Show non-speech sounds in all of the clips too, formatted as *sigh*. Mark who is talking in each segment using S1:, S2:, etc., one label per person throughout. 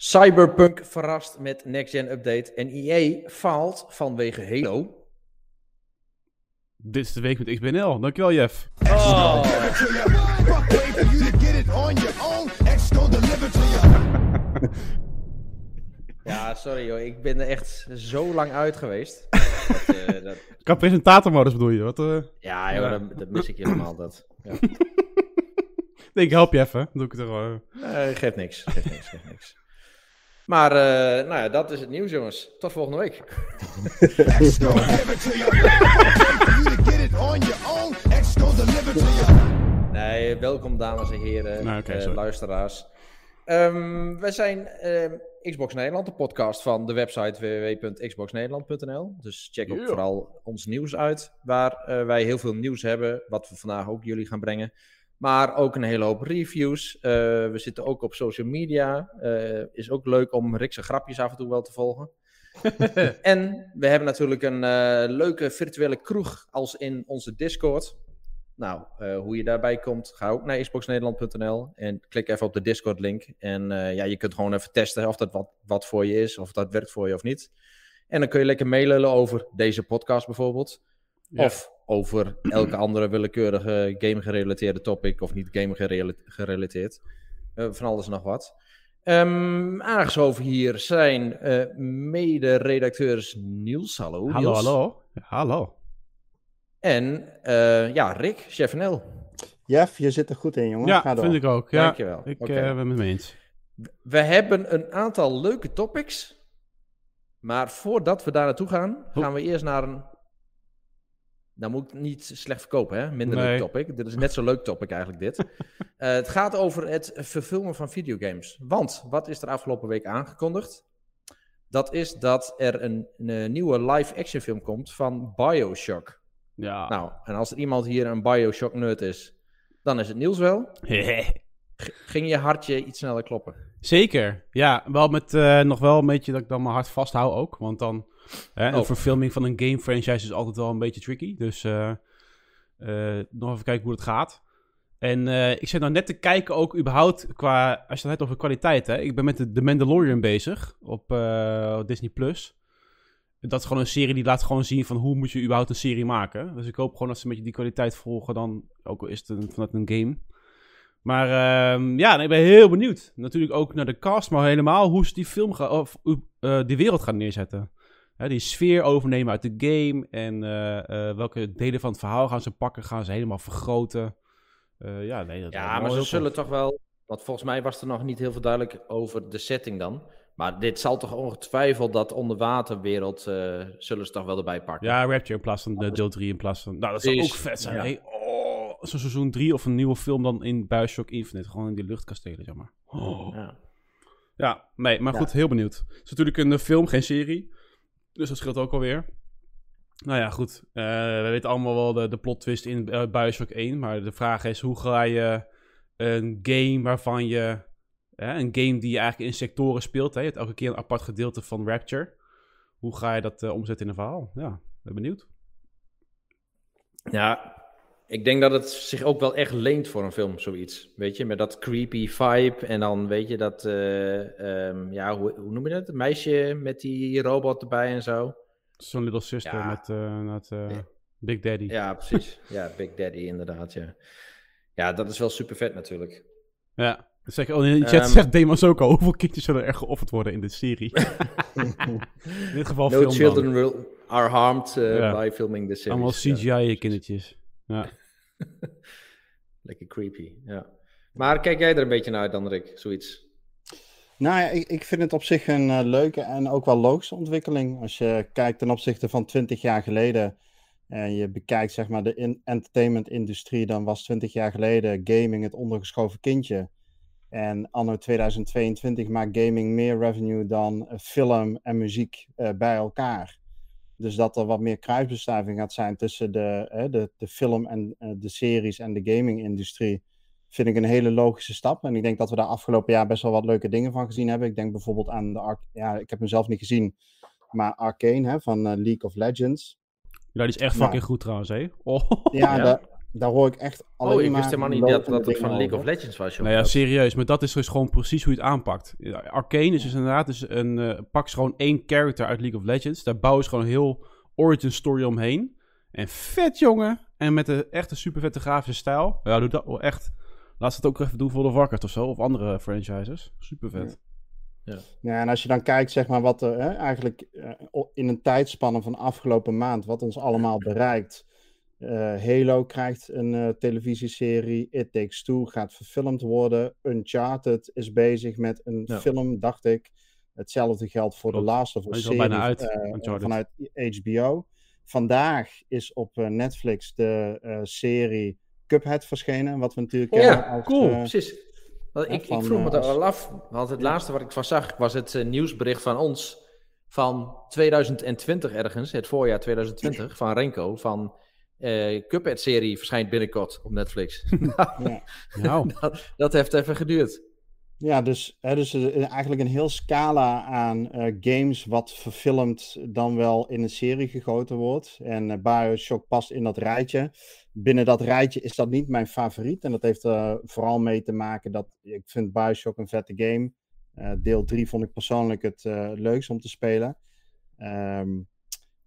S1: Cyberpunk verrast met Next Gen Update en EA faalt vanwege Halo.
S2: Dit is de week met XBNL. Dankjewel, Jeff.
S1: Oh. *laughs* Ja, sorry joh, ik ben er echt zo lang uit geweest. *laughs* Dat, eh, dat-
S2: Qua presentatormodus bedoel je? Wat, eh?
S1: ja, joh, dat, dat mis ik helemaal. Dat. Ja. *laughs*
S2: Ik help je even. Dan doe ik het er.
S1: Nee, geeft niks, geeft niks, geeft niks. Maar, eh, nou ja, dat is het nieuws jongens. Tot volgende week. Nee, welkom dames en heren,
S2: Nou,
S1: eh, luisteraars. Ehm, wij zijn ehm, Xbox Nederland, de podcast van de website www.xboxnederland.nl. Dus check ook
S2: Yeah.
S1: vooral ons nieuws uit, waar eh, wij heel veel nieuws hebben, wat we vandaag ook jullie gaan brengen. Maar ook een hele hoop reviews. Eh, we zitten ook op social media. Eh, is ook leuk om Rickse grapjes af en toe wel te volgen. *laughs* en we hebben natuurlijk een eh, leuke virtuele kroeg als in onze Discord. Nou, hoe je daarbij komt, ga ook naar xboxnederland.nl en klik even op de Discord-link. En ja, je kunt gewoon even testen of dat wat, wat voor je is, of dat werkt voor je of niet. En dan kun je lekker meelullen over deze podcast bijvoorbeeld.
S2: Ja.
S1: Of over *clears throat* elke andere willekeurige game-gerelateerde topic, of niet game-gerelateerd. Eh, van alles en nog wat. Ehm, aangeschoven hier zijn eh, mede-redacteurs Niels. Hallo,
S2: Hallo,
S1: Niels.
S2: hallo. Ja, hallo.
S1: En eh, ja, Rick, Chef NL.
S3: Jeff, je zit er goed in, jongen.
S2: Ja,
S3: Ga door.
S2: vind ik ook. Ja,
S1: Dankjewel.
S2: ik eh, ben het met me eens.
S1: We hebben een aantal leuke topics. Maar voordat we daar naartoe gaan, gaan we eerst naar een. Nou moet ik niet slecht verkopen, hè? Minder
S2: Nee.
S1: leuk topic. Dit is net zo leuk topic eigenlijk, dit. *laughs* Eh, het gaat over het verfilmen van videogames. Want, wat is er afgelopen week aangekondigd? Dat is dat er een, een nieuwe live-action film komt van Bioshock.
S2: Ja.
S1: Nou, en als er iemand hier een Bioshock-nerd is, dan is het Niels wel. *laughs* Ging je hartje iets sneller kloppen?
S2: Zeker. Ja, wel met eh, nog wel een beetje dat ik dan mijn hart vasthoud ook. Want dan, hè, een
S1: Oh.
S2: verfilming van een game franchise is altijd wel een beetje tricky. Dus eh, eh, nog even kijken hoe het gaat. En eh, ik zit nou net te kijken ook überhaupt qua, als je het hebt over kwaliteit. Hè. Ik ben met de, The Mandalorian bezig op Disney+. Plus. Dat is gewoon een serie die laat gewoon zien van hoe moet je überhaupt een serie maken. Dus ik hoop gewoon dat ze een beetje die kwaliteit volgen dan, ook al is het een, vanuit een game. Maar ehm, ja, nee, ik ben heel benieuwd. Natuurlijk ook naar de cast, maar helemaal hoe ze die film gaan, of die wereld gaan neerzetten. Hè, die sfeer overnemen uit de game en eh, eh, welke delen van het verhaal gaan ze pakken, gaan ze helemaal vergroten. Eh, ja, nee, dat
S1: Ja, maar ze zullen toch wel. Want volgens mij was er nog niet heel veel duidelijk over de setting dan. Maar dit zal toch ongetwijfeld dat onderwaterwereld. zullen ze toch wel erbij pakken.
S2: Ja, Rapture in plaats van de deel 3 in plaats van... Nou, dat zou ook vet zijn.
S1: ja.
S2: Oh, zo'n seizoen 3 of een nieuwe film dan in Bioshock Infinite. Gewoon in die luchtkastelen, zeg maar. Oh.
S1: Ja.
S2: Ja, nee, maar
S1: Ja.
S2: goed, heel benieuwd. Het is natuurlijk een film, geen serie. Dus dat scheelt ook alweer. Nou ja, goed. Eh, we weten allemaal wel de, de plot twist in eh, Bioshock 1. Maar de vraag is, hoe ga je een game waarvan je... Een game die je eigenlijk in sectoren speelt. Hè, je hebt elke keer een apart gedeelte van Rapture. Hoe ga je dat eh, omzetten in een verhaal? Ja, ben benieuwd.
S1: ja, ik denk dat het zich ook wel echt leent voor een film, zoiets. Weet je, met dat creepy vibe. En dan weet je dat. eh, ehm, ja, hoe, hoe noem je dat? Een meisje met die robot erbij en zo.
S2: Zo'n Little Sister
S1: Ja.
S2: met, met
S1: Ja.
S2: Big Daddy.
S1: Ja, precies. ja, Big Daddy, inderdaad. Ja, ja dat is wel super vet natuurlijk.
S2: Ja. Zeg, oh, in de chat
S1: Ehm.
S2: zegt Demas ook al, *laughs* hoeveel kindjes zullen er geofferd worden in de serie? *laughs* in dit geval
S1: No
S2: film
S1: children will, are harmed
S2: Ja.
S1: by filming the series.
S2: Allemaal. CGI-kindertjes. Ja. *laughs*
S1: Lekker creepy, ja. Maar kijk jij er een beetje naar uit dan, Rick? Zoiets.
S3: Nou ja, ik, ik vind het op zich een eh, leuke en ook wel logische ontwikkeling. Als je kijkt ten opzichte van 20 jaar geleden en je bekijkt zeg maar de in entertainment-industrie, dan was 20 jaar geleden gaming het ondergeschoven kindje. En anno 2022 maakt gaming meer revenue dan eh, film en muziek eh, bij elkaar. Dus dat er wat meer kruisbestuiving gaat zijn tussen de, eh, de, de film en eh, de series en de gaming-industrie vind ik een hele logische stap. En ik denk dat we daar afgelopen jaar best wel wat leuke dingen van gezien hebben. Ik denk bijvoorbeeld aan de... Ja, ik heb hem zelf niet gezien. Maar Arcane hè, van eh, League of Legends.
S2: Ja, die is echt
S3: Nou.
S2: fucking goed trouwens, hè? Oh.
S3: Ja, daar hoor ik echt alleen
S1: Oh, ik wist helemaal niet dat, dat het van League of. Legends was. joh.
S2: Nou ja, serieus. Maar dat is dus gewoon precies hoe je het aanpakt. Ja, Arcane is dus inderdaad dus een... eh pak ze gewoon één character uit League of Legends. Daar bouwen ze gewoon een heel origin story omheen. En vet, jongen. En met een echte super vette grafische stijl. Ja, doe dat wel echt. Laat ze het ook even doen voor de Warcraft of zo. Of andere franchises. Super vet.
S3: Ja, en als je dan kijkt, zeg maar, wat er hè, eigenlijk eh, in een tijdspanne van afgelopen maand, wat ons allemaal bereikt. Eh, Halo krijgt een eh, televisieserie, It Takes Two gaat verfilmd worden, Uncharted is bezig met een
S1: Ja.
S3: film, dacht ik. Hetzelfde geldt voor The
S2: Klopt.
S3: Last of Us
S2: is al
S3: serie
S2: bijna uit,
S3: eh, vanuit HBO. Vandaag is op eh, Netflix de eh, serie Cuphead verschenen, wat we natuurlijk
S1: Ja,
S3: kennen als,
S2: cool.
S1: Precies. Want
S3: Ja,
S1: ik,
S3: van,
S1: ik vroeg me dat
S3: als-
S1: wel af, want het
S3: Ja.
S1: laatste wat ik van zag was het nieuwsbericht van ons van 2020 ergens, het voorjaar 2020, *clears throat* van Renko, van eh Cuphead-serie verschijnt binnenkort op Netflix. *laughs*
S3: ja.
S2: Nou, *laughs*
S1: dat, dat heeft even geduurd.
S3: Ja, dus, hè, dus eh, eigenlijk een heel scala aan eh, games wat verfilmd dan wel in een serie gegoten wordt. En Bioshock past in dat rijtje. Binnen dat rijtje is dat niet mijn favoriet. En dat heeft er vooral mee te maken dat ik vind Bioshock een vette game. Eh, deel 3 vond ik persoonlijk het eh, leukst om te spelen. Ehm,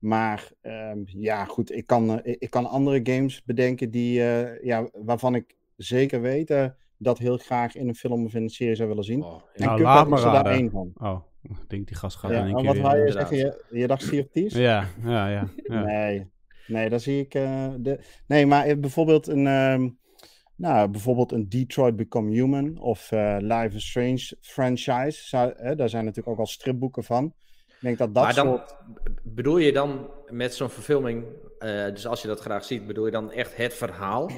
S3: maar ehm, ja, goed, ik kan, eh, ik- kan andere games bedenken die, eh, ja, waarvan ik zeker weet eh, dat heel graag in een film of in een serie zou willen zien.
S1: Oh,
S3: En
S2: Nou,
S3: Cuphead
S2: laat maar
S3: er daar één van.
S2: oh, ik denk die gast gaat
S3: Ja,
S2: in één keer
S3: wat wou je
S1: inderdaad.
S3: zeggen? Je, je dacht Sea of Thieves?
S2: Ja, ja, ja. ja.
S3: Nee, nee, daar zie ik. eh, de... Nee, maar bijvoorbeeld een, ehm, nou, bijvoorbeeld een Detroit Become Human of eh, Life is Strange franchise. Zou, hè, daar zijn natuurlijk ook al stripboeken van. Denk dat dat
S1: maar dan,
S3: soort.
S1: bedoel je dan met zo'n verfilming, eh, dus als je dat graag ziet, bedoel je dan echt het verhaal?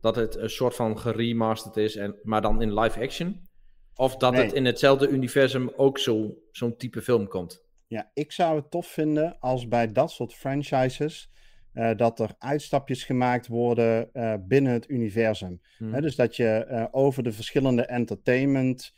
S1: Dat het een soort van geremasterd is, en, maar dan in live action? Of dat
S3: Nee.
S1: het in hetzelfde universum ook zo, zo'n type film komt?
S3: Ja, ik zou het tof vinden als bij dat soort franchises. eh, dat er uitstapjes gemaakt worden eh, binnen het universum.
S1: Hm.
S3: Hè, dus dat je over de verschillende entertainment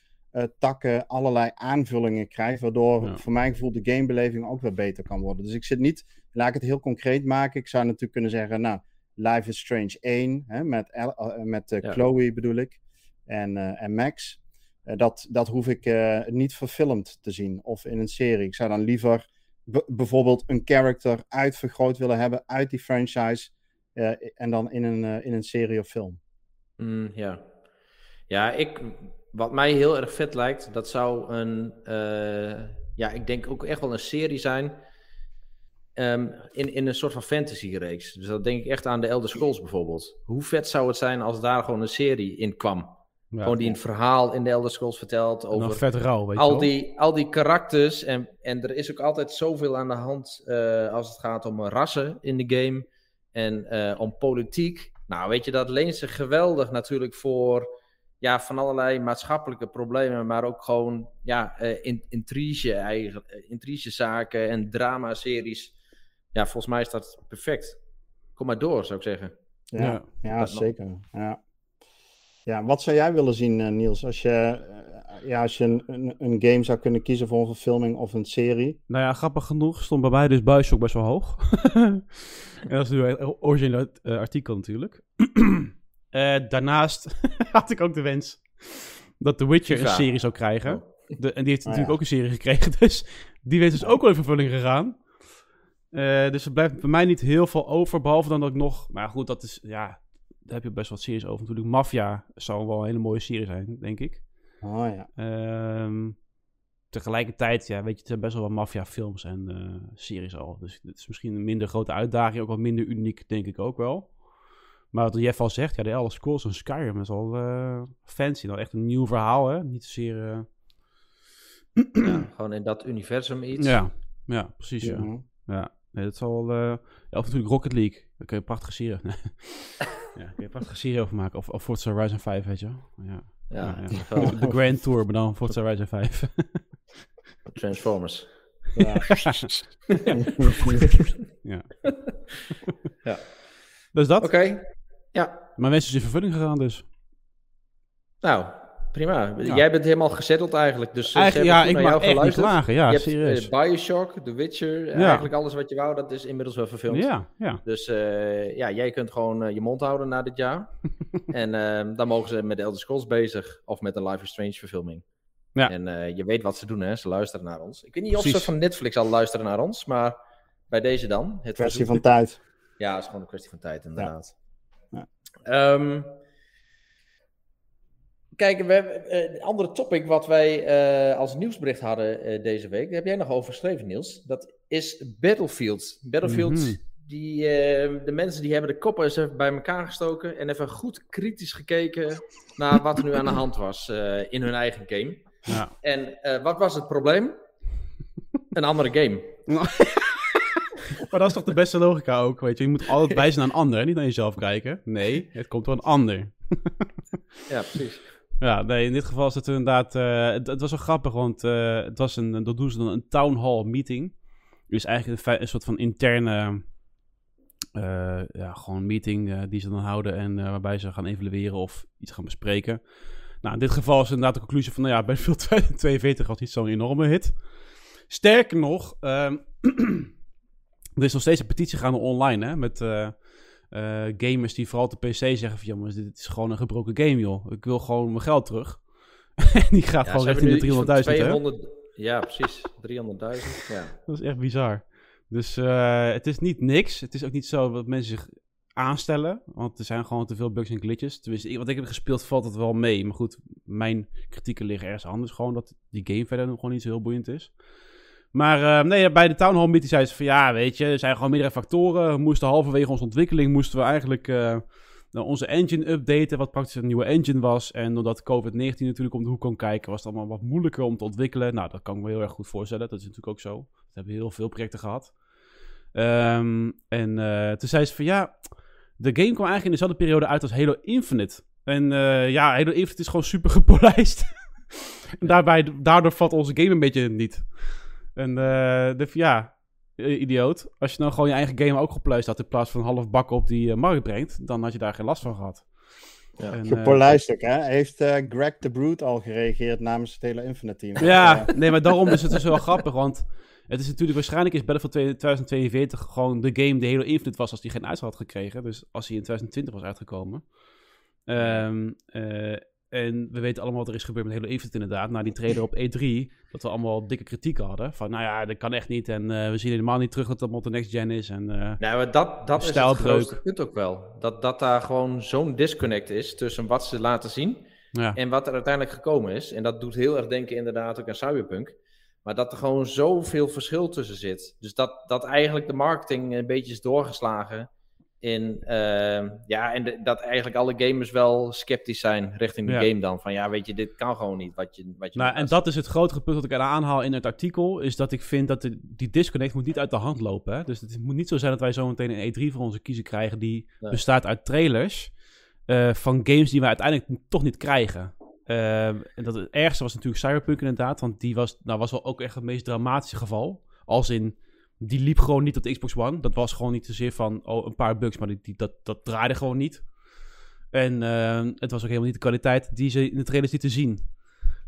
S3: takken allerlei aanvullingen krijgt, waardoor
S2: Ja.
S3: voor mijn gevoel de gamebeleving ook weer beter kan worden. Dus ik zit niet, laat ik het heel concreet maken. Ik zou natuurlijk kunnen zeggen, nou, Life is Strange 1, hè, met, eh, met eh,
S1: Ja.
S3: Chloe bedoel ik, en, eh, en Max. Eh, dat, dat hoef ik eh, niet verfilmd te zien of in een serie. Ik zou dan liever bijvoorbeeld een character uitvergroot willen hebben uit die franchise eh, en dan in een, eh, in een serie of film.
S1: Mm, ja. Ja, ik, wat mij heel erg vet lijkt, dat zou een, eh, ja, ik denk ook echt wel een serie zijn ehm, in, in een soort van fantasy-reeks. Dus dat denk ik echt aan de Elder Scrolls bijvoorbeeld. Hoe vet zou het zijn als daar gewoon een serie in kwam?
S2: Ja.
S1: gewoon die een verhaal in de Elder Scrolls vertelt over
S2: vet rauw, weet je
S1: al
S2: wel.
S1: die, al die karakters. En, en er is ook altijd zoveel aan de hand eh, als het gaat om rassen in de game. En eh, om politiek. Nou, weet je, dat leent zich geweldig natuurlijk voor ja, van allerlei maatschappelijke problemen. Maar ook gewoon ja, eh, in, intrige, eigen, eh, intrigezaken en dramaseries. Ja, volgens mij is dat perfect. Kom maar door, zou ik zeggen.
S3: Ja,
S2: Ja.
S3: ja,
S1: Dat nog.
S3: zeker. Ja. ja, wat zou jij willen zien, eh, Niels, als je, ja, als je een, een, een game zou kunnen kiezen voor een verfilming of een serie?
S2: Nou ja, grappig genoeg stond bij mij dus Bioshock best wel hoog. *laughs* en dat is nu een origineel artikel natuurlijk. *clears throat* Eh, daarnaast *laughs* had ik ook de wens dat The Witcher een serie zou krijgen.
S1: Oh.
S2: De, en die heeft
S3: Ah,
S2: natuurlijk
S3: ja.
S2: ook een serie gekregen, *laughs* dus die wens is ook wel in vervulling gegaan. Eh, dus er blijft bij mij niet heel veel over, behalve dan dat ik nog... Maar goed, dat is, ja, daar heb je best wat series over natuurlijk. Mafia zou wel een hele mooie serie zijn, denk ik.
S3: Oh ja.
S2: Ehm, tegelijkertijd, ja, weet je, het zijn best wel wat maffia-films en eh, series al. Dus het is misschien een minder grote uitdaging, ook wat minder uniek, denk ik ook wel. Maar wat Jeff al zegt, ja, de Elder Scrolls en Skyrim is al eh, fancy. Nou, echt een nieuw verhaal, hè? Niet zozeer... eh,
S1: Ja, *clears throat* gewoon in dat universum iets.
S2: ja, ja, precies, ja.
S3: Ja.
S2: Ja, nee, dat zal wel... eh, ja, of natuurlijk Rocket League. Daar kun je prachtige serie... *laughs* ja, kun je prachtige serie over maken. Of, of Forza Horizon 5, weet je wel. Ja.
S1: Ja,
S2: Ja,
S1: ja. wel.
S2: De Grand Tour, maar dan Forza Horizon 5. *laughs*
S1: Transformers. *laughs*
S3: Ja.
S2: ja.
S1: Ja.
S2: Dus dat.
S1: Oké. Ja,
S2: Mijn wens is in vervulling gegaan dus.
S1: nou, prima.
S2: Ja.
S1: Jij bent helemaal gezetteld eigenlijk. Dus
S2: Eigenlijk,
S1: ze
S2: ja,
S1: hebben
S2: ik mag
S1: jou
S2: echt niet
S1: geluisterd.
S2: klagen. Ja,
S1: je hebt
S2: serieus.
S1: eh, Bioshock, The Witcher,
S2: Ja.
S1: eigenlijk alles wat je wou, dat is inmiddels wel verfilmd.
S2: ja, ja.
S1: Dus eh, ja, jij kunt gewoon eh, je mond houden na dit jaar. *laughs* en eh, dan mogen ze met Elder Scrolls bezig of met een Life is Strange verfilming.
S2: Ja.
S1: En eh, je weet wat ze doen, hè? Ze luisteren naar ons. Ik weet niet of ze van Netflix al luisteren naar ons, maar bij deze dan. Het
S3: Kwestie
S1: verzoek-
S3: van tijd.
S1: Ja, het is gewoon een kwestie van tijd, inderdaad. Ehm, kijk, we hebben eh, een andere topic wat wij eh, als nieuwsbericht hadden eh, deze week. Daar heb jij nog over geschreven, Niels. Dat is Battlefield. Battlefield,
S2: Mhm.
S1: die, eh, de mensen die hebben de koppen eens even bij elkaar gestoken en even goed kritisch gekeken naar wat er nu aan de hand was in hun eigen game.
S2: ja.
S1: En wat was het probleem? Een andere game. *laughs*
S2: Maar dat is toch de beste logica ook, weet je. Je moet altijd *laughs* wijzen naar een ander, niet naar jezelf kijken. Nee, het komt door een ander. *laughs*
S1: Ja, precies.
S2: Ja, nee, in dit geval is het inderdaad... eh, het, het was wel grappig, want eh, het was een... Dat doen ze dan een town hall meeting. Dus eigenlijk een, soort van interne... eh, ja, gewoon meeting die ze dan houden en waarbij ze gaan evalueren of iets gaan bespreken. Nou, in dit geval is inderdaad de conclusie van, nou ja, Battlefield *laughs* 2042 was niet zo'n enorme hit. Sterker nog, ehm, *clears throat* er is nog steeds een petitie gaande online, hè, met eh, eh, gamers die vooral op de PC zeggen van, jongens, dit is gewoon een gebroken game, joh. Ik wil gewoon mijn geld terug. *laughs* en die gaat
S1: Ja,
S2: gewoon richting de 300.000,
S1: iets van
S2: hè.
S1: 200 Ja, precies. 300.000. Ja.
S2: Dat is echt bizar. Dus eh, het is niet niks. Het is ook niet zo dat mensen zich aanstellen. Want er zijn gewoon te veel bugs en glitches. Tenminste, wat ik heb gespeeld valt het wel mee. Maar goed, mijn kritieken liggen ergens anders. Gewoon dat die game verder nog gewoon niet zo heel boeiend is. Maar eh, nee, bij de Town Hall meeting zei ze van... Ja, weet je, er zijn gewoon meerdere factoren. We moesten halverwege onze ontwikkeling... moesten we eigenlijk eh, nou, onze engine updaten... wat praktisch een nieuwe engine was. En doordat COVID-19 natuurlijk om de hoek kwam kijken... was het allemaal wat moeilijker om te ontwikkelen. Nou, dat kan ik me heel erg goed voorstellen. Dat is natuurlijk ook zo. We hebben heel veel projecten gehad. Ehm, en eh, toen zei ze van ja, de game kwam eigenlijk in dezelfde periode uit als Halo Infinite. En eh, ja, Halo Infinite is gewoon super gepolijst. *laughs* en daarbij, daardoor valt onze game een beetje niet. En eh, de, ja, idioot. Als je nou gewoon je eigen game ook gepolijst had in plaats van half bak op die eh, markt brengt, dan had je daar geen last van gehad.
S1: Ja.
S2: En, eh,
S3: hè? Heeft eh, Greg the Brute al gereageerd namens het hele Infinite team?
S2: Ja, nee, maar daarom is het dus wel *laughs* grappig, want het is natuurlijk waarschijnlijk is Battlefield 2042 gewoon de game die Halo Infinite was als die geen uitslag had gekregen. Dus als hij in 2020 was uitgekomen. Ehm, eh, en we weten allemaal wat er is gebeurd met Halo Infinite inderdaad. Na die trailer op E3, dat we allemaal dikke kritiek hadden. Van, nou ja, dat kan echt niet. En eh, we zien helemaal niet terug dat het allemaal de next gen is. En, eh,
S1: Nou, maar dat, dat is het grootste punt ook wel. Dat, dat daar gewoon zo'n disconnect is tussen wat ze laten zien
S2: ja.
S1: en wat er uiteindelijk gekomen is. En dat doet heel erg denken inderdaad ook aan Cyberpunk. Maar dat er gewoon zoveel verschil tussen zit. Dus dat, dat eigenlijk de marketing een beetje is doorgeslagen in... ehm, ja, en de- dat eigenlijk alle gamers wel sceptisch zijn richting de
S2: Ja.
S1: game dan. Van ja, weet je, dit kan gewoon niet wat je, wat je
S2: Nou, en dat is het grotere punt dat ik eraan aanhaal in het artikel, is dat ik vind dat de, die disconnect moet niet uit de hand lopen. Hè? Dus het moet niet zo zijn dat wij zometeen een E3 voor onze kiezer krijgen die
S1: Nee.
S2: bestaat uit trailers eh, van games die we uiteindelijk toch niet krijgen. Eh, en dat het ergste was natuurlijk Cyberpunk inderdaad, want die was, nou, was wel ook echt het meest dramatische geval. Als in, die liep gewoon niet op de Xbox One. Dat was gewoon niet zozeer van, oh, een paar bugs, maar die, die, dat, dat draaide gewoon niet. En eh, het was ook helemaal niet de kwaliteit die ze in de trailers lieten zien.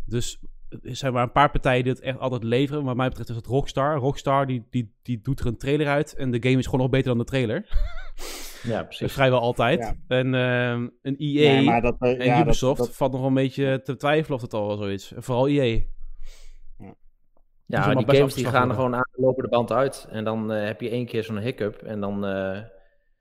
S2: Dus er zijn maar een paar partijen die het echt altijd leveren. Wat mij betreft is het Rockstar. Rockstar die, die, die doet er een trailer uit. En de game is gewoon nog beter dan de trailer. *laughs*
S1: Ja, precies. *laughs*
S2: vrijwel altijd.
S3: Ja.
S2: En ehm, een EA
S3: nee, maar dat, eh,
S2: en
S3: ja, dat-
S2: Ubisoft
S3: dat-
S2: valt nog wel een beetje te twijfelen of het al wel zoiets. En vooral EA.
S1: Ja,
S2: allemaal
S1: die games die gaan er gewoon aan de lopende band uit. En dan eh, heb je één keer zo'n hiccup. En dan, eh,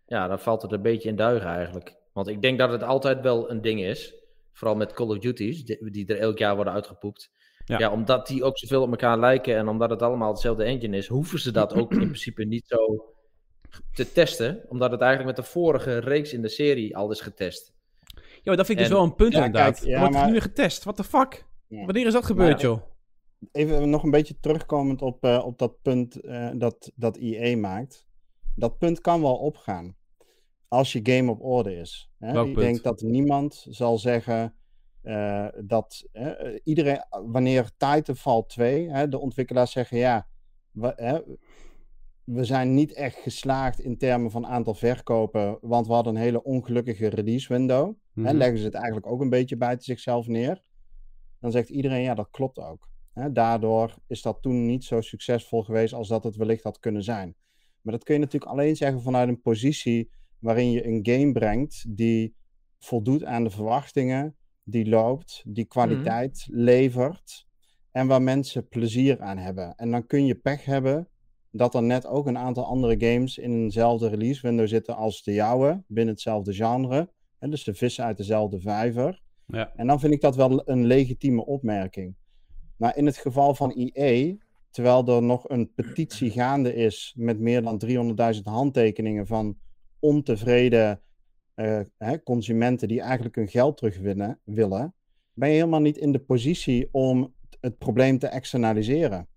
S1: ja, dan valt het een beetje in duigen eigenlijk. Want ik denk dat het altijd wel een ding is. Vooral met Call of Duty's, die, die er elk jaar worden uitgepoept.
S2: Ja.
S1: Ja. omdat die ook zoveel op elkaar lijken en omdat het allemaal hetzelfde engine is, hoeven ze dat ook in principe niet zo te testen. Omdat het eigenlijk met de vorige reeks in de serie al is getest.
S2: Ja, maar dat vind ik dus wel een punt
S3: Ja,
S2: inderdaad.
S3: kijk, ja,
S2: Er wordt
S3: maar-
S2: nu weer getest. What the fuck?
S3: Ja.
S2: Wanneer is dat gebeurd,
S1: Maar-
S2: joh?
S3: Even nog een beetje terugkomend op, eh, op dat punt eh, dat, dat EA maakt. Dat punt kan wel opgaan. Als je game op orde is. Hè? Ik denk dat niemand zal zeggen eh, dat iedereen, wanneer Titanfall 2, hè, de ontwikkelaars zeggen ja, we, hè, we zijn niet echt geslaagd in termen van aantal verkopen, want we hadden een hele ongelukkige release window.
S2: Mhm.
S3: leggen ze het eigenlijk ook een beetje buiten zichzelf neer. dan zegt iedereen ja, dat klopt ook. Hè, daardoor is dat toen niet zo succesvol geweest als dat het wellicht had kunnen zijn. Maar dat kun je natuurlijk alleen zeggen vanuit een positie waarin je een game brengt die voldoet aan de verwachtingen, die loopt, die kwaliteit levert en waar mensen plezier aan hebben. En dan kun je pech hebben dat er net ook een aantal andere games in eenzelfde release window zitten als de jouwe, binnen hetzelfde genre. En dus de vissen uit dezelfde vijver.
S2: Ja.
S3: En dan vind ik dat wel een legitieme opmerking. Maar in het geval van IE, terwijl er nog een petitie gaande is met meer dan 300.000 handtekeningen van ontevreden uh, hè, consumenten die eigenlijk hun geld terugwinnen willen, ben je helemaal niet in de positie om het probleem te externaliseren.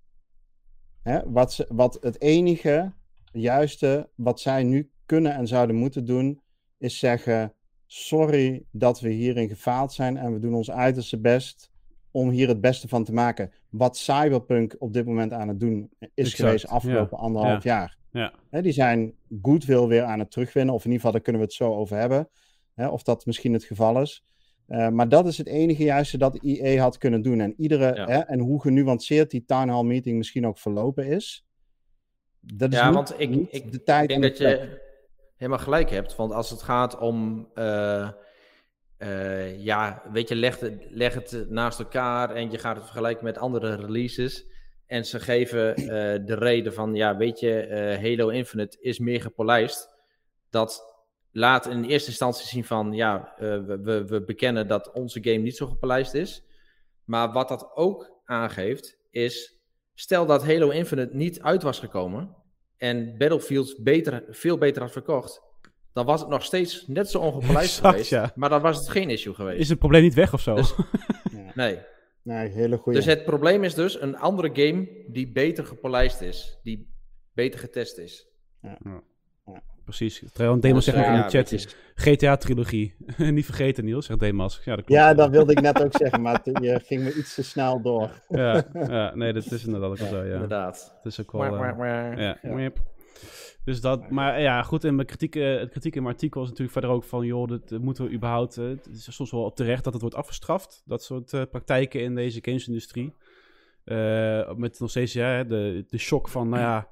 S3: Hè, wat, ze, wat het enige juiste wat zij nu kunnen en zouden moeten doen, is zeggen: sorry dat we hierin gefaald zijn en we doen ons uiterste best om hier het beste van te maken. Wat Cyberpunk op dit moment aan het doen is
S2: Exact,
S3: geweest afgelopen
S2: ja,
S3: anderhalf jaar.
S2: Ja.
S3: Hè, die zijn goodwill weer aan het terugwinnen, of in ieder geval daar kunnen we het zo over hebben. Hè, of dat misschien het geval is. Uh, maar dat is het enige juiste dat IE had kunnen doen. En, iedere,
S1: Ja.
S3: hè, en hoe genuanceerd die town hall meeting misschien ook verlopen is. Dat is
S1: Ja,
S3: niet-
S1: want ik-
S3: niet
S1: ik
S3: de tijd
S1: Ik denk
S3: en
S1: dat
S3: de plek.
S1: je helemaal gelijk hebt. Want als het gaat om. eh, eh, ja, weet je, leg het, naast elkaar en je gaat het vergelijken met andere releases. En ze geven eh, de reden van, ja, weet je, eh, Halo Infinite is meer gepolijst. Dat laat in eerste instantie zien van, ja, we, we bekennen dat onze game niet zo gepolijst is. Maar wat dat ook aangeeft, is, stel dat Halo Infinite niet uit was gekomen en Battlefield beter, veel beter had verkocht, dan was het nog steeds net zo ongepolijst
S2: Exact,
S1: geweest.
S2: ja.
S1: Maar dan was het geen issue geweest.
S2: Is het probleem niet weg of zo?
S1: Dus-
S3: Ja. *laughs*
S1: Nee.
S3: Nee, hele goede.
S1: Dus het probleem is dus een andere game die beter gepolijst is. Die beter getest is.
S2: Precies. Trouwens, Demas
S1: Dus,
S2: zegt nog in de
S1: ja,
S2: chat, GTA-trilogie. *laughs* niet vergeten, Niels, zegt Demas. Ja, dat klopt.
S3: Ja, dat wilde ik net ook zeggen, maar je ging me iets te snel door.
S2: ja, ja, nee, dat is inderdaad ook zo, ja.
S1: Inderdaad.
S2: Het is ook wel... Eh. Ja,
S1: Ja.
S2: Dus dat, maar ja, goed, en mijn kritiek, eh, het kritiek in mijn artikel is natuurlijk verder ook van, joh, dat moeten we überhaupt, eh, het is soms wel terecht dat het wordt afgestraft, dat soort eh, praktijken in deze gamesindustrie. Met nog steeds ja, de, de shock van, nou ja,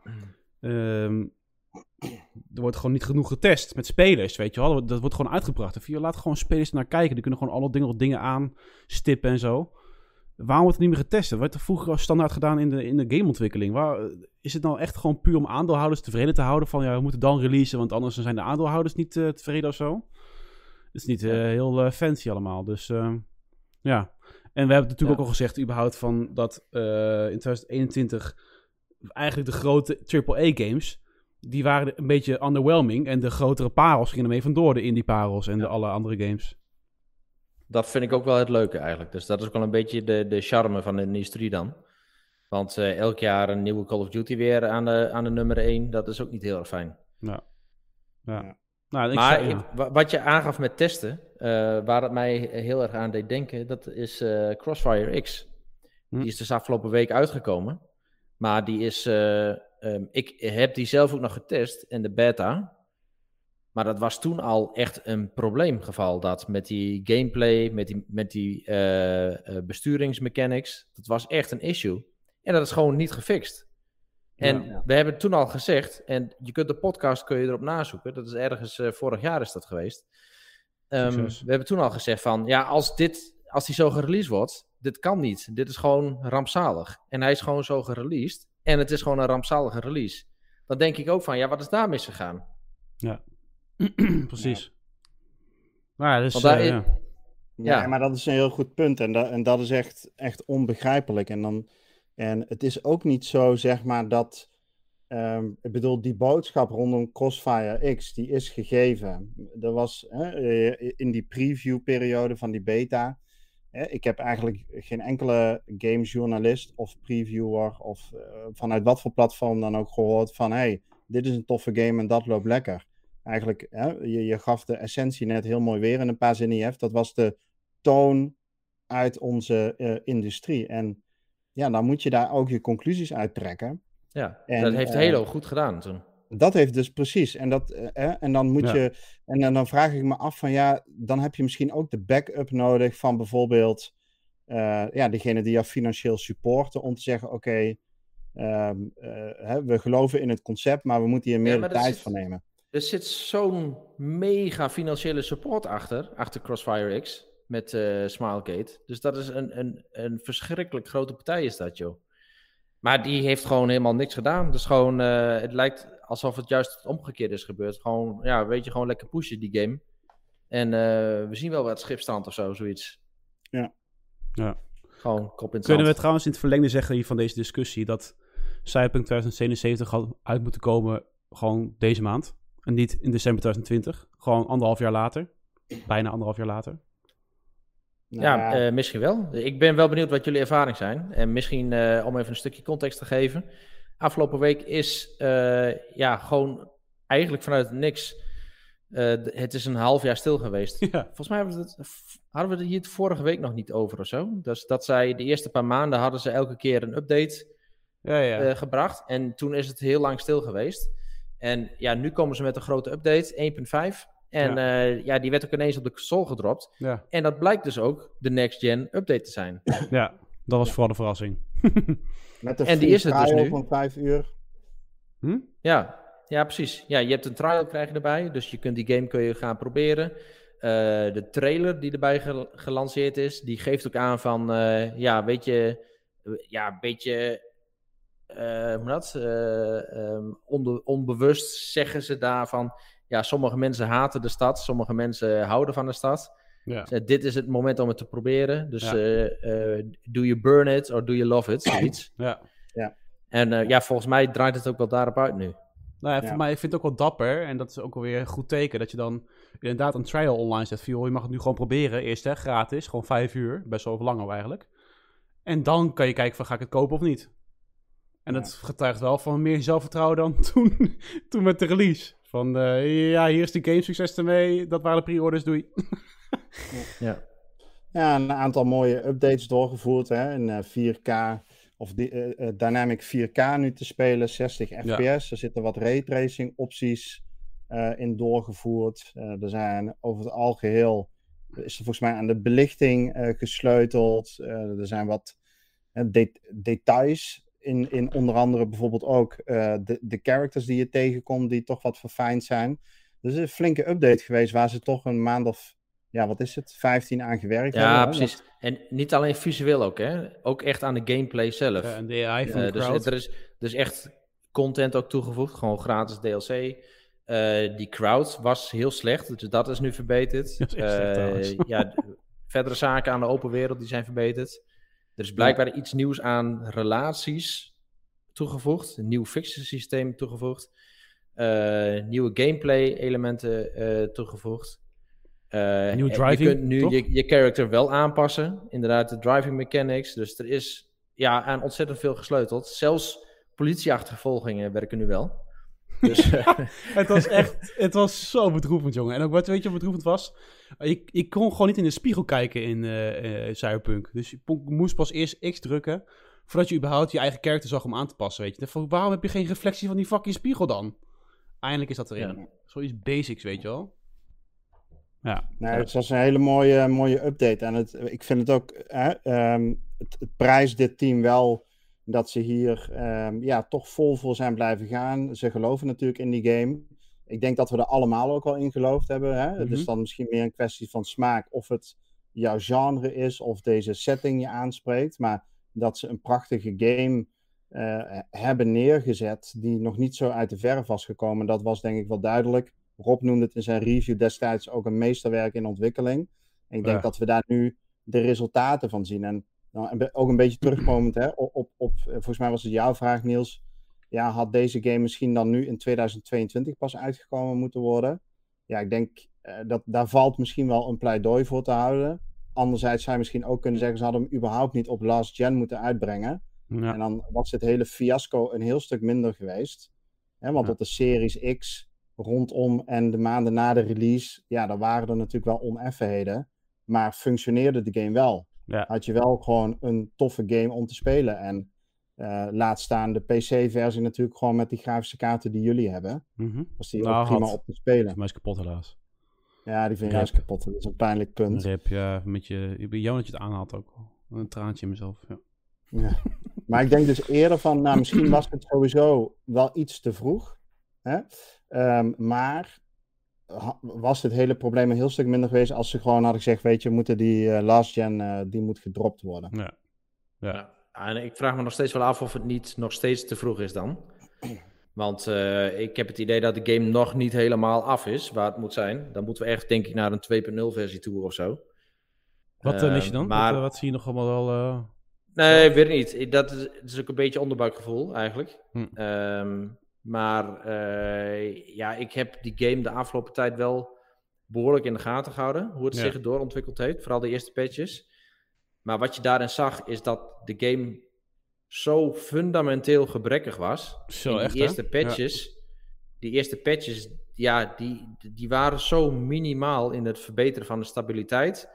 S2: ehm, er wordt gewoon niet genoeg getest met spelers, weet je wel. Dat, dat wordt gewoon uitgebracht. Of je laat gewoon spelers naar kijken, die kunnen gewoon alle dingen, dingen aanstippen en zo. Waarom wordt het niet meer getest? Dat werd er vroeger als standaard gedaan in de, in de gameontwikkeling. Waar, is het nou echt gewoon puur om aandeelhouders tevreden te houden? Van ja, we moeten dan releasen, want anders zijn de aandeelhouders niet eh, tevreden of zo. Het is niet eh, heel eh, fancy allemaal. Dus ja. En we hebben natuurlijk
S1: Ja.
S2: ook al gezegd, überhaupt, van dat in 2021 eigenlijk de grote AAA-games, die waren een beetje underwhelming. En de grotere parels gingen ermee vandoor, de indie parels en de alle andere games.
S1: Dat vind ik ook wel het leuke eigenlijk. Dus dat is ook wel een beetje de, de charme van de industrie dan. Want eh, elk jaar een nieuwe Call of Duty weer aan de, aan de nummer 1. Dat is ook niet heel erg fijn.
S2: Ja. ja. Nou, ik
S1: maar
S2: zei- ja.
S1: wat je aangaf met testen, eh, waar het mij heel erg aan deed denken, dat is eh, Crossfire X.
S2: Hm.
S1: Die is dus afgelopen week uitgekomen. Maar die is, eh, ehm, ik heb die zelf ook nog getest in de beta. Maar dat was toen al echt een probleemgeval. Dat met die gameplay, met die, met die eh, eh, besturingsmechanics. Dat was echt een issue. En dat is gewoon niet gefixt. En
S3: Ja.
S1: we hebben toen al gezegd, en je kunt de podcast kun je erop nazoeken. Dat is ergens eh, vorig jaar is dat geweest. Ehm, we hebben toen al gezegd van, ja, als dit, als die zo gereleased wordt, dit kan niet. Dit is gewoon rampzalig. En hij is gewoon zo gereleased. En het is gewoon een rampzalige release. Dan denk ik ook van, ja, wat is daar misgegaan? *clears throat*
S2: Precies. Nou ja, dus... Eh,
S1: is-
S2: ja.
S3: Ja,
S1: Ja.
S3: maar dat is een heel goed punt. En, dat en dat is echt, echt onbegrijpelijk. En, dan, en het is ook niet zo, zeg maar, dat. ehm, ik bedoel, die boodschap rondom Crossfire X, die is gegeven. Er was hè, eh, in die preview-periode van die beta. hè, ik heb eigenlijk geen enkele gamejournalist of previewer. of eh, vanuit wat voor platform dan ook gehoord van. hey, dit is een toffe game en dat loopt lekker. Eigenlijk, hè, je, je gaf de essentie net heel mooi weer in een paar zinnen. Jeff. Dat was de toon uit onze eh, industrie. En ja, dan moet je daar ook je conclusies uit trekken.
S1: Ja,
S3: En,
S1: dat heeft
S3: eh,
S1: Halo goed gedaan toen.
S3: Dat heeft dus precies. En, dat, eh, hè, en dan moet
S2: Ja.
S3: je. En dan, dan vraag ik me af van ja, dan heb je misschien ook de backup nodig van bijvoorbeeld eh, ja, degene die jou financieel supporten om te zeggen, oké, ehm, eh, we geloven in het concept, maar we moeten hier meer
S1: er
S3: tijd
S1: zit-
S3: voor nemen.
S1: Er zit zo'n mega financiële support achter, achter Crossfire X met eh, Smilegate. Dus dat is een, een, een verschrikkelijk grote partij is dat, joh. Maar die heeft gewoon helemaal niks gedaan. Dus gewoon, eh, het lijkt alsof het juist het omgekeerde is gebeurd. Gewoon, ja, weet je, gewoon lekker pushen die game. En eh, we zien wel wat schipstand of zo, zoiets.
S3: Ja.
S2: Ja.
S1: Gewoon kop in het
S2: Kunnen we
S1: zand.
S2: trouwens in het verlengde zeggen hier van deze discussie dat Cyberpunk 2077 had uit moeten komen gewoon deze maand en niet in december 2020, gewoon anderhalf jaar later, bijna anderhalf jaar later.
S3: Nou
S1: Ja, eh, misschien wel. Ik ben wel benieuwd wat jullie ervaring zijn. En misschien eh, om even een stukje context te geven. Afgelopen week is eh, ja, gewoon eigenlijk vanuit niks. eh, het is een half jaar stil geweest. *laughs*
S2: Ja,
S1: Volgens mij hebben we het, hadden we het hier vorige week nog niet over of zo. Dus dat zij de eerste paar maanden hadden ze elke keer een update
S2: ja, ja.
S1: eh, gebracht. En toen is het heel lang stil geweest. En ja, nu komen ze met een grote update, 1.5. En ja. ja, die werd ook ineens op de console gedropt.
S2: ja.
S1: En dat blijkt dus ook de next gen update te zijn.
S2: ja, dat was vooral de verrassing. *laughs*
S3: Met de
S1: en die is het dus nu.
S3: van vijf uur.
S2: hm?
S1: Ja, ja, precies. Ja, je hebt een trial krijg je erbij, dus je kunt die game kun je gaan proberen. Eh, de trailer die erbij gel- gelanceerd is, die geeft ook aan van, eh, ja, weet je, eh, ja, een beetje, eh, noem dat, Eh, ehm, onbe- onbewust zeggen ze daarvan, ja, sommige mensen haten de stad, sommige mensen houden van de stad.
S2: Ja.
S1: Dus, dit is het moment om het te proberen. Dus
S2: Ja.
S1: eh, eh, do you burn it or do you love it, zoiets. *clears throat*
S2: ja.
S1: En eh, ja, volgens mij draait het ook wel daarop uit nu.
S2: Nou ja,
S3: Ja.
S2: voor mij ik vind het ook wel dapper. En dat is ook alweer een goed teken. Dat je dan inderdaad een trial online zet. Van, joh, je mag het nu gewoon proberen. Eerst hè, gratis. Gewoon vijf uur. Best wel lang eigenlijk. En dan kan je kijken van ga ik het kopen of niet. En
S3: Ja.
S2: dat getuigt wel van meer zelfvertrouwen dan *laughs* toen, toen met de release. Van eh, ja, hier is de game, succes ermee. Dat waren de pre-orders, doei. *laughs*
S1: Ja.
S3: Ja, een aantal mooie updates doorgevoerd. Hè, in eh, 4K of die, eh, eh, Dynamic 4K nu te spelen, 60 fps. Er zitten wat raytracing opties eh, in doorgevoerd. Eh, er zijn over het algeheel is er volgens mij aan de belichting eh, gesleuteld. Eh, er zijn wat eh, de- details in, in onder andere bijvoorbeeld ook eh, de, de characters die je tegenkomt, die toch wat verfijnd zijn. Dus een flinke update geweest waar ze toch een maand of, ja, wat is het, 15 aan gewerkt hebben.
S1: Ja, precies. En niet alleen visueel ook, hè. Ook echt aan de gameplay zelf.
S2: Ja, en de AI van
S1: Eh,
S2: de
S1: dus
S2: crowd.
S1: er is dus echt content ook toegevoegd, gewoon gratis DLC. Eh, die crowd was heel slecht, dus dat is nu verbeterd. *laughs*
S2: Dat is
S1: Eh, ja, verdere zaken aan de open wereld die zijn verbeterd. Er is blijkbaar iets nieuws aan relaties toegevoegd, een nieuw fixen systeem toegevoegd, Eh, nieuwe gameplay elementen eh, toegevoegd.
S2: Nieuwe
S1: en
S2: driving,
S1: Je kunt nu
S2: toch?
S1: je, je character wel aanpassen, inderdaad de driving mechanics. Dus er is ja, aan ontzettend veel gesleuteld. Zelfs politieachtervolgingen werken nu wel. Dus, *laughs* eh,
S2: Het was echt, het was zo bedroevend, jongen. En ook wat weet je wat bedroevend was? Ik, ik kon gewoon niet in de spiegel kijken in eh eh, Cyberpunk. Dus je moest pas eerst X drukken, voordat je überhaupt je eigen karakter zag om aan te passen, weet je. Van, waarom heb je geen reflectie van die fucking spiegel dan? Eindelijk is dat erin.
S1: Ja.
S2: Zoiets basics, weet je wel. Ja,
S3: Nee, het was een hele mooie, mooie update. En het, ik vind het ook, hè, ehm, het, het prijst dit team wel dat ze hier ehm, ja, toch vol voor zijn blijven gaan. Ze geloven natuurlijk in die game. Ik denk dat we er allemaal ook wel in geloofd hebben. Hè? Het
S2: Mhm.
S3: is dan misschien meer een kwestie van smaak of het jouw genre is of deze setting je aanspreekt. Maar dat ze een prachtige game eh, hebben neergezet die nog niet zo uit de verf was gekomen, dat was denk ik wel duidelijk. Rob noemde het in zijn review destijds ook een meesterwerk in ontwikkeling. En ik denk
S2: Ja.
S3: dat we daar nu de resultaten van zien. En nou, ook een beetje terugkomend hè, op, op, op, eh, volgens mij was het jouw vraag Niels. Ja, had deze game misschien dan nu in 2022 pas uitgekomen moeten worden? Ja, ik denk eh, dat daar valt misschien wel een pleidooi voor te houden. Anderzijds zou je misschien ook kunnen zeggen, ze hadden hem überhaupt niet op last gen moeten uitbrengen.
S2: ja.
S3: En dan was het hele fiasco een heel stuk minder geweest. Hè, want
S2: Ja.
S3: op de Series X rondom en de maanden na de release, ja, daar waren er natuurlijk wel oneffenheden. Maar functioneerde de game wel.
S2: Ja.
S3: Had je wel gewoon een toffe game om te spelen. En eh, laat staan de PC-versie natuurlijk gewoon met die grafische kaarten die jullie hebben.
S2: Mhm.
S3: Was die
S2: Nou,
S3: ook prima
S2: had.
S3: op te spelen.
S2: Mij is kapot helaas.
S3: Ja, die vind je
S2: Rip.
S3: juist kapot. Dat is een pijnlijk punt.
S2: Rip, ja, met je, ik ben jammer dat je het aanhaalt ook. Een traantje in mezelf, ja.
S3: Ja. Maar ik denk dus eerder van, nou, misschien was het sowieso wel iets te vroeg. Hè? Ehm, maar was dit hele probleem een heel stuk minder geweest als ze gewoon hadden gezegd, weet je, moeten die eh, last gen, eh, die moet gedropt worden.
S2: Ja. Ja.
S1: Ja. En ik vraag me nog steeds wel af of het niet nog steeds te vroeg is dan. *clears throat* Want eh, ik heb het idee dat de game nog niet helemaal af is waar het moet zijn. Dan moeten we echt, denk ik, naar een 2.0 versie toe of zo.
S2: Wat mis je
S1: Eh,
S2: dan?
S1: maar-
S2: Wat, wat zie je nog allemaal wel... eh,
S1: Nee, weet ik niet. Ik- Dat is, het is ook een beetje onderbuikgevoel eigenlijk.
S2: Hm.
S1: Ehm, maar eh, ja, ik heb die game de afgelopen tijd wel behoorlijk in de gaten gehouden. Hoe het
S2: Ja.
S1: zich doorontwikkeld heeft. Vooral de eerste patches. Maar wat je daarin zag, is dat de game zo fundamenteel gebrekkig was.
S2: Zo
S1: die
S2: echt, hè?
S1: eerste patches. Die eerste patches, ja, die, die waren zo minimaal in het verbeteren van de stabiliteit.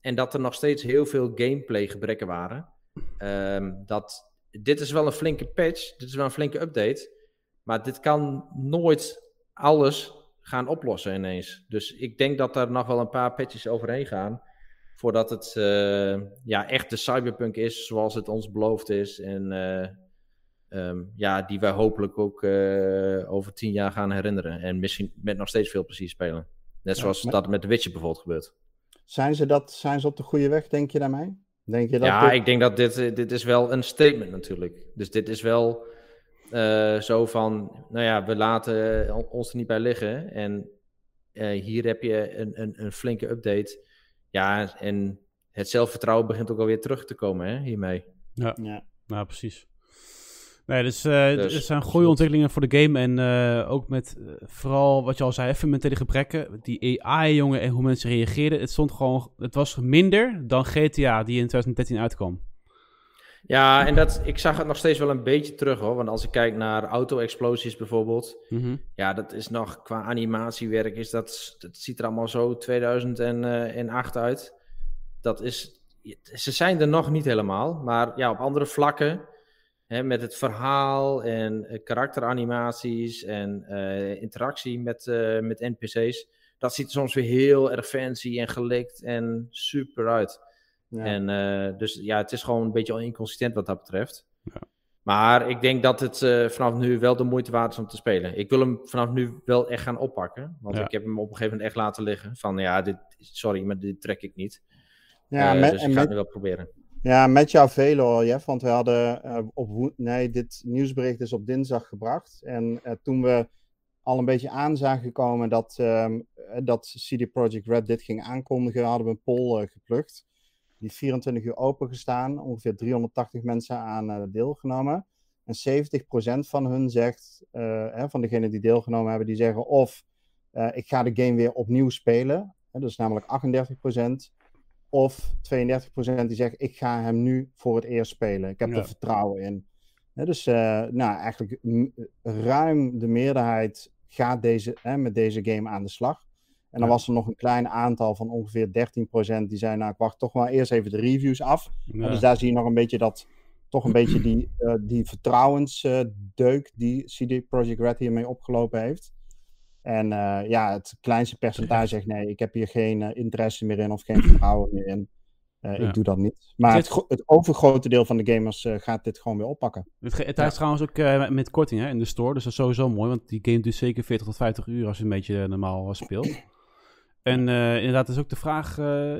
S1: En dat er nog steeds heel veel gameplay gebrekken waren. Ehm, dat, dit is wel een flinke patch, dit is wel een flinke update. Maar dit kan nooit alles gaan oplossen ineens. Dus ik denk dat er nog wel een paar patches overheen gaan. Voordat het eh, ja, echt de cyberpunk is zoals het ons beloofd is. En eh, ehm, ja, die wij hopelijk ook eh, over tien jaar gaan herinneren. En misschien met nog steeds veel plezier spelen. Net
S3: Ja,
S1: zoals
S3: maar-
S1: dat met The Witcher bijvoorbeeld gebeurt.
S3: Zijn ze, dat, zijn ze op de goede weg, denk je daarmee? Denk je dat
S1: ja,
S3: dit-
S1: ik denk dat dit, dit is wel een statement natuurlijk. Dus dit is wel eh, zo van, nou ja, we laten on- ons er niet bij liggen. En eh, hier heb je een, een, een flinke update. Ja, en het zelfvertrouwen begint ook alweer terug te komen hè, hiermee.
S3: Ja.
S2: Nou, precies. Nee, dus, eh
S1: Dus,
S2: er zijn goede ontwikkelingen voor de game. En eh, ook met eh, vooral wat je al zei, fundamentele gebreken. Die AI, jongen, en hoe mensen reageerden. Het stond gewoon, het was minder dan GTA die in 2013 uitkwam.
S1: Ja, en dat, ik zag het nog steeds wel een beetje terug hoor. Want als ik kijk naar auto-explosies bijvoorbeeld.
S2: Mhm.
S1: Ja, dat is nog qua animatiewerk, is dat, dat ziet er allemaal zo 2008 uit. Dat is, ze zijn er nog niet helemaal, maar ja, op andere vlakken, hè, met het verhaal en eh, karakteranimaties en eh, interactie met, eh, met NPC's, dat ziet er soms weer heel erg fancy en gelikt en super uit.
S3: Ja.
S1: En eh, dus ja, het is gewoon een beetje inconsistent wat dat betreft.
S2: Ja.
S1: Maar ik denk dat het eh, vanaf nu wel de moeite waard is om te spelen. Ik wil hem vanaf nu wel echt gaan oppakken. Want
S2: Ja.
S1: ik heb hem op een gegeven moment echt laten liggen. Van ja, dit, sorry, maar dit trek ik niet.
S3: ja,
S1: Eh,
S3: met,
S1: dus ik ga
S3: met,
S1: het nu wel proberen.
S3: Ja, met jouw velo, Jeff. Want we hadden eh, op nee, dit nieuwsbericht is op dinsdag gebracht. En eh, toen we al een beetje aan zagen komen dat, ehm, eh, dat CD Projekt Red dit ging aankondigen, hadden we een poll geplukt. Die heeft 24 uur open gestaan, ongeveer 380 mensen aan eh, deelgenomen. En 70% van hun zegt, eh, hè, van degenen die deelgenomen hebben, die zeggen of eh, ik ga de game weer opnieuw spelen. Hè, dat is namelijk 38%. Of 32% die zegt, ik ga hem nu voor het eerst spelen. Ik heb
S2: Ja.
S3: er vertrouwen in. Dus nou, eigenlijk ruim de meerderheid gaat deze, hè, met deze game aan de slag. En dan
S2: Ja.
S3: was er nog een klein aantal van ongeveer 13% die zei, nou ik wacht toch wel eerst even de reviews af.
S2: Ja.
S3: Dus daar zie je nog een beetje dat, toch een beetje die, *clears throat* eh, die vertrouwensdeuk die CD Projekt Red hiermee opgelopen heeft. En eh, ja, het kleinste percentage zegt nee, ik heb hier geen eh, interesse meer in of geen vertrouwen meer in.
S2: Ja.
S3: Ik doe dat niet. Maar het, het overgrote deel van de gamers gaat dit gewoon weer oppakken.
S2: Het, het is trouwens ook met korting hè, in de store, dus dat is sowieso mooi, want die game duurt zeker 40 tot 50 uur als je een beetje normaal speelt. En eh, inderdaad is ook de vraag, eh,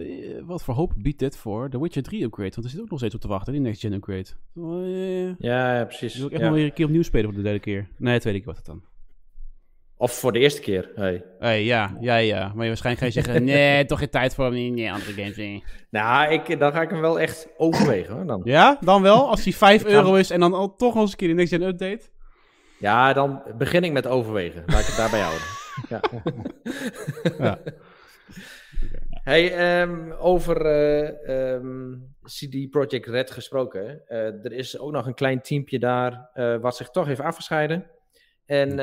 S2: wat voor hoop biedt dit voor de Witcher 3 upgrade? Want er zit ook nog steeds op te wachten, die next gen upgrade. Uh,
S1: Ja, ja precies.
S2: wil ik echt
S1: Ja.
S2: nog weer een keer opnieuw spelen voor de derde keer. Nee, de tweede keer was het dan.
S1: Of voor de eerste keer. Hey.
S2: Hey, ja, ja, ja. Maar je waarschijnlijk ga je zeggen, *laughs* nee, toch geen tijd voor nee, nee, andere games. nee.
S1: Nou, ik, dan ga ik hem wel echt overwegen hoor. Dan.
S2: Ja, dan wel. Als die 5 *laughs*
S1: Ik ga-
S2: euro is en dan al toch nog eens een keer de next gen update.
S1: Ja, dan begin ik met overwegen. Laat ik het daarbij houden. Ja. *laughs*
S2: Ja.
S1: Hey, ehm, over eh, ehm, CD Projekt Red gesproken. eh, er is ook nog een klein teampje daar eh, wat zich toch heeft afgescheiden. En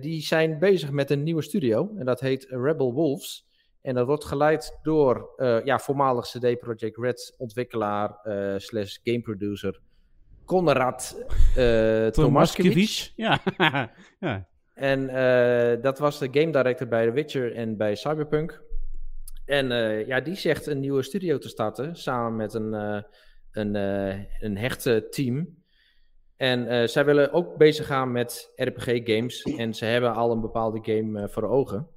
S1: die zijn bezig met een nieuwe studio. En dat heet Rebel Wolves. En dat wordt geleid door ja, voormalig CD Projekt Red ontwikkelaar slash game producer Konrad *laughs* Tomaskiewicz.
S2: Ja. *laughs* ja.
S1: En dat was de game director bij The Witcher en bij Cyberpunk. En eh, ja, die zegt een nieuwe studio te starten samen met een, eh, een, uh, een hechte team. En zij willen ook bezig gaan met RPG-games. En ze hebben al een bepaalde game voor ogen.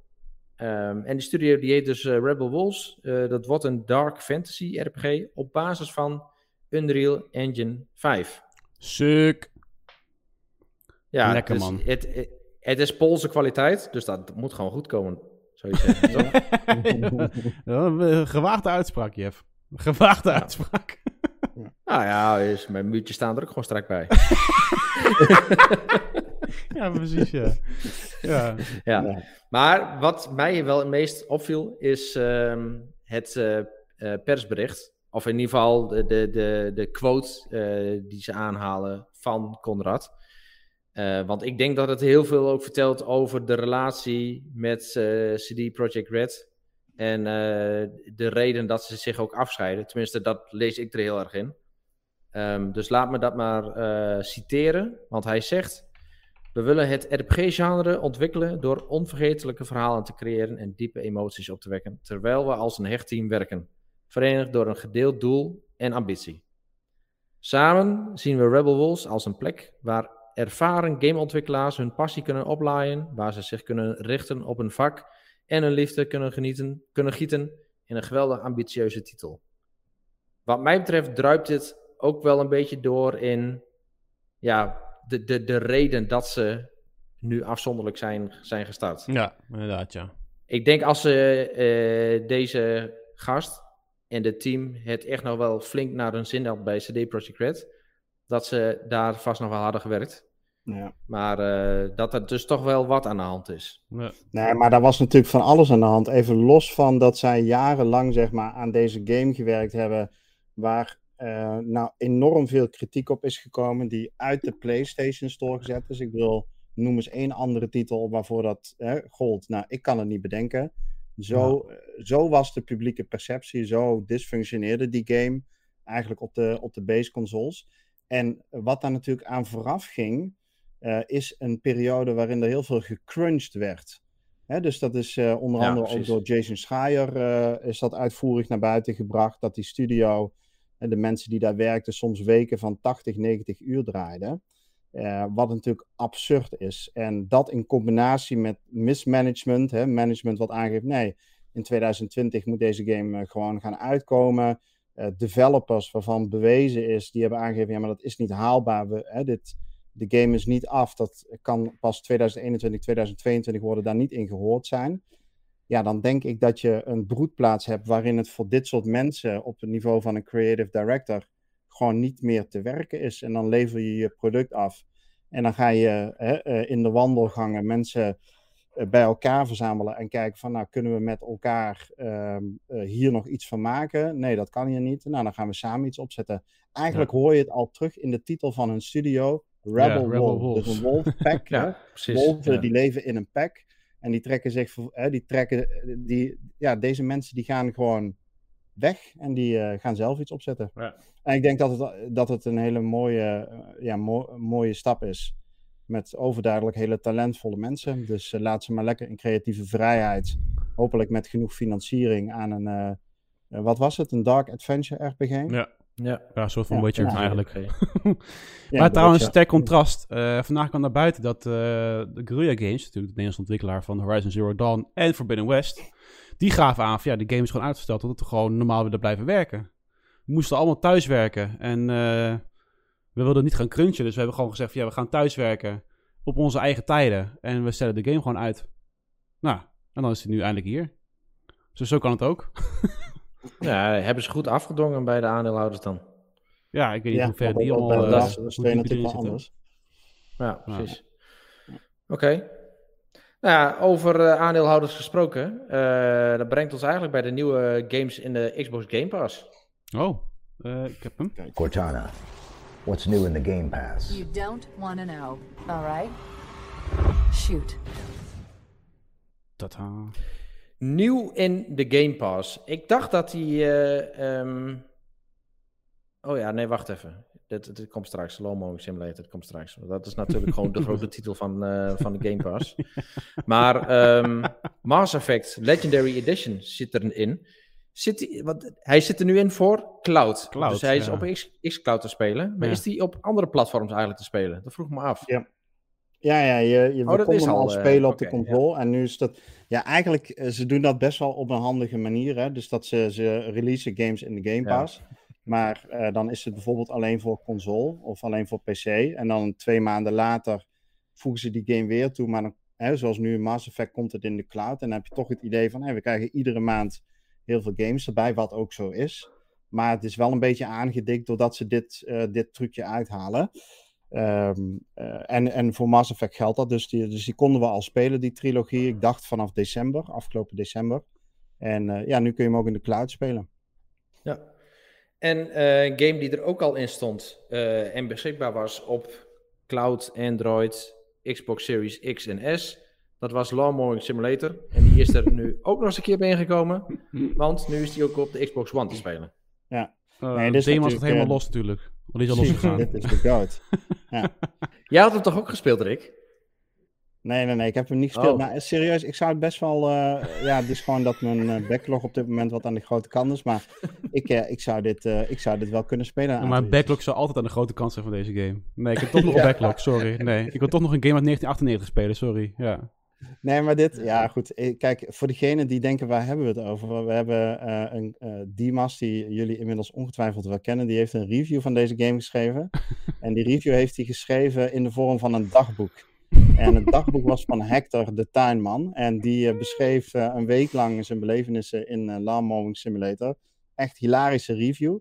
S1: Um, en die studio die heet dus Rebel Wolves. dat wordt een dark fantasy RPG op basis van Unreal Engine 5.
S2: Sick.
S1: Ja,
S2: Lekker
S1: dus
S2: man.
S1: Het, het, het is Poolse kwaliteit, dus dat moet gewoon goed komen, zou je zeggen. toch? *laughs*
S2: Gewaagde uitspraak, Jeff. Gewaagde
S1: Ja.
S2: uitspraak.
S1: nou ja, is, mijn muurtjes staan er ook gewoon strak bij. *laughs*
S2: ja, precies, ja. ja.
S1: ja.
S3: Ja.
S1: Maar wat mij wel het meest opviel, is ehm, het eh, eh, persbericht. Of in ieder geval de, de, de, de quote eh, die ze aanhalen van Conrad. Eh, want ik denk dat het heel veel ook vertelt over de relatie met eh, CD Projekt Red. En eh, de reden dat ze zich ook afscheiden. Tenminste, dat lees ik er heel erg in. Ehm, dus laat me dat maar citeren. Want hij zegt... We willen het RPG-genre ontwikkelen door onvergetelijke verhalen te creëren en diepe emoties op te wekken, terwijl we als een hecht team werken, verenigd door een gedeeld doel en ambitie. Samen zien we Rebel Wolves als een plek waar ervaren gameontwikkelaars hun passie kunnen oplaaien, waar ze zich kunnen richten op een vak en hun liefde kunnen, genieten, kunnen gieten in een geweldig ambitieuze titel. Wat mij betreft druipt dit ook wel een beetje door in ja, de, de, de reden dat ze nu afzonderlijk zijn, zijn gestart.
S2: ja, inderdaad, ja.
S1: Ik denk als ze eh, deze gast en het team het echt nog wel flink naar hun zin had bij CD Projekt Red, dat ze daar vast nog wel hadden gewerkt.
S3: Ja.
S1: Maar eh, dat er dus toch wel wat aan de hand is.
S2: Ja.
S3: Nee, maar daar was natuurlijk van alles aan de hand. Even los van dat zij jarenlang zeg maar, aan deze game gewerkt hebben, waar eh, nou enorm veel kritiek op is gekomen, die uit de PlayStation Store gezet is. Ik wil, noem eens één andere titel waarvoor dat hè, gold. Nou, ik kan het niet bedenken. Zo, eh, zo was de publieke perceptie, zo dysfunctioneerde die game eigenlijk op de, op de base consoles. En wat daar natuurlijk aan vooraf ging, eh, is een periode waarin er heel veel gecrunched werd. Hè, dus dat is eh, onder
S1: Ja,
S3: andere ook door Jason Schreier eh, is dat uitvoerig naar buiten gebracht. Dat die studio, en de mensen die daar werkten, soms weken van 80, 90 uur draaiden. Wat natuurlijk absurd is. En dat in combinatie met mismanagement, hè, management wat aangeeft, nee, in 2020 moet deze game gewoon gaan uitkomen. Eh, developers waarvan bewezen is, die hebben aangegeven, ja, maar dat is niet haalbaar. We, hè, dit, de game is niet af, dat kan pas 2021, 2022 worden, daar niet in gehoord zijn. Ja, dan denk ik dat je een broedplaats hebt waarin het voor dit soort mensen op het niveau van een creative director gewoon niet meer te werken is. En dan lever je je product af. En dan ga je hè, eh, in de wandelgangen mensen bij elkaar verzamelen en kijken van, nou, kunnen we met elkaar ehm, eh, hier nog iets van maken? Nee, dat kan hier niet. Nou, dan gaan we samen iets opzetten. Eigenlijk hoor je het al terug in de titel van hun studio, Rebel,
S2: Rebel
S3: Wolf. Dus een wolf pack. *laughs* hè?
S1: Ja, precies.
S3: Wolven die leven in een pack. En die trekken zich, die trekken, die, ja, deze mensen die gaan gewoon weg en die eh, gaan zelf iets opzetten.
S2: Ja.
S3: En ik denk dat het, dat het een hele mooie, eh, ja, mo- mooie stap is. Met overduidelijk hele talentvolle mensen. Dus eh, laat ze maar lekker in creatieve vrijheid. Hopelijk met genoeg financiering aan een, eh, eh, wat was het? Een Dark Adventure RPG?
S2: Ja.
S1: Ja.
S2: ja, een soort van
S3: Ja,
S2: Witcher
S3: ja.
S2: eigenlijk. *laughs*
S3: Ja,
S2: maar trouwens, ter contrast. eh, vandaag kwam naar buiten dat eh, de Guerrilla Games, natuurlijk de Nederlandse ontwikkelaar van Horizon Zero Dawn en Forbidden West, die gaven aan van ja, de game is gewoon uitgesteld totdat we gewoon normaal willen blijven werken. We moesten allemaal thuiswerken en eh, we wilden niet gaan crunchen, dus we hebben gewoon gezegd van ja, we gaan thuiswerken op onze eigen tijden en we stellen de game gewoon uit. Nou, en dan is het nu eindelijk hier. Dus zo kan het ook. *laughs*
S1: ja, hebben ze goed afgedongen bij de aandeelhouders dan.
S2: Ja, ik weet niet
S3: Ja,
S2: hoe ver die allemaal...
S3: de
S2: eh,
S3: twee
S2: diep die
S3: natuurlijk
S2: zitten.
S1: Ja, precies. Oké. Nou ja, over eh, aandeelhouders gesproken. eh, dat brengt ons eigenlijk bij de nieuwe games in de Xbox Game Pass.
S2: Oh, eh, ik heb hem.
S4: Cortana, what's new in the Game Pass?
S5: You don't want to know. All right? Shoot.
S2: Tada.
S1: Nieuw in de Game Pass. Ik dacht dat die. eh, ehm, Oh ja, nee, wacht even. Dit, dit komt straks. Slow Mo Simulator, dat komt straks. Dat is natuurlijk gewoon de *laughs* grote titel van, eh, van de Game Pass. Maar ehm, Mass Effect Legendary Edition zit erin. Zit hij, want hij zit er nu in voor cloud.
S2: Cloud,
S1: dus hij is
S2: ja.
S1: op X, xCloud te spelen. Maar
S2: Ja.
S1: is die op andere platforms eigenlijk te spelen? Dat vroeg ik me af.
S3: Ja. Ja, ja, je, je
S1: Oh, dat
S3: kon
S1: is
S3: hem al
S1: eh,
S3: spelen op de console. En nu is dat... Ja, eigenlijk, eh, ze doen dat best wel op een handige manier. Hè? Dus dat ze, ze releasen games in de Game
S1: Ja.
S3: Pass. Maar eh, dan is het bijvoorbeeld alleen voor console of alleen voor PC. En dan twee maanden later voegen ze die game weer toe. Maar dan, hè, zoals nu in Mass Effect komt het in de cloud. En dan heb je toch het idee van, we krijgen iedere maand heel veel games erbij, wat ook zo is. Maar het is wel een beetje aangedikt doordat ze dit, eh, dit trucje uithalen. Ehm, eh, en, en voor Mass Effect geldt dat. Dus die, dus die konden we al spelen, die trilogie. Ik dacht vanaf december, afgelopen december. En eh, ja, nu kun je hem ook in de cloud spelen.
S1: Ja. En een game die er ook al in stond en beschikbaar was op cloud, Android, Xbox Series X en S. Dat was Lawn Mowing Simulator. En die is er nu ook nog eens een keer bij ingekomen. Want nu is die ook op de Xbox One te spelen.
S2: Uh,
S3: Nee, dit
S2: Demo was het helemaal
S3: eh,
S2: los natuurlijk. Want die is al losgegaan.
S3: Dit is de goat. *laughs*
S1: Jij had hem toch ook gespeeld, Rick?
S3: Nee, nee, nee, ik heb hem niet gespeeld.
S1: Oh.
S3: Maar eh, serieus, ik zou het best wel. eh, ja, het is gewoon dat mijn backlog op dit moment wat aan de grote kant is. Maar ik, eh, ik, zou, dit, eh, ik zou dit wel kunnen spelen.
S2: Ja, mijn backlog zou altijd aan de grote kant zijn van deze game. Nee, ik heb toch *laughs* nog een
S1: Ja.
S2: backlog, sorry. Nee, ik wil toch nog een game uit 1998 spelen, sorry. Ja.
S3: Nee, maar dit, ja goed. eh, Kijk, voor degenen die denken, waar hebben we het over? We hebben eh, een eh, Dimas, die jullie inmiddels ongetwijfeld wel kennen, die heeft een review van deze game geschreven. *laughs* en die review heeft hij geschreven in de vorm van een dagboek. En het dagboek was van Hector, de tuinman. En die beschreef een week lang zijn belevenissen in uh, Lawn Mowing Simulator. Echt hilarische review.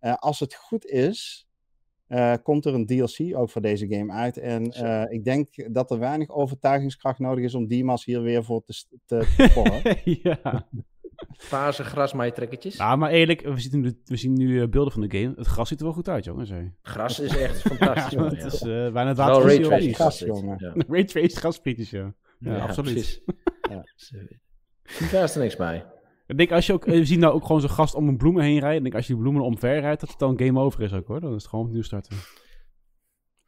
S3: Als het goed is, uh, komt er een DLC ook voor deze game uit. En uh, ik denk dat er weinig overtuigingskracht nodig is om Dimas hier weer voor te, te, *laughs* te porren.
S2: ja. *laughs*
S1: Fase grasmaaitrekkertjes.
S2: Nou, maar eerlijk, we zien nu, we zien nu uh, beelden van de game. Het gras ziet er wel goed uit, jongens.
S1: Gras is echt fantastisch. *laughs*
S2: ja, het is uh, bijna het water.
S1: raytraced
S3: gras, jongen.
S1: Ja.
S2: Raytraced grasprietjes, ja. Ja,
S1: Ja,
S2: absoluut.
S1: precies. ja. Daar is er niks bij.
S2: Ik denk als je ook, we zien nou ook gewoon zo'n gast om een bloemen heen rijden. Ik denk als je die bloemen omver rijdt, dat het dan game over is ook hoor. Dan is het gewoon opnieuw starten.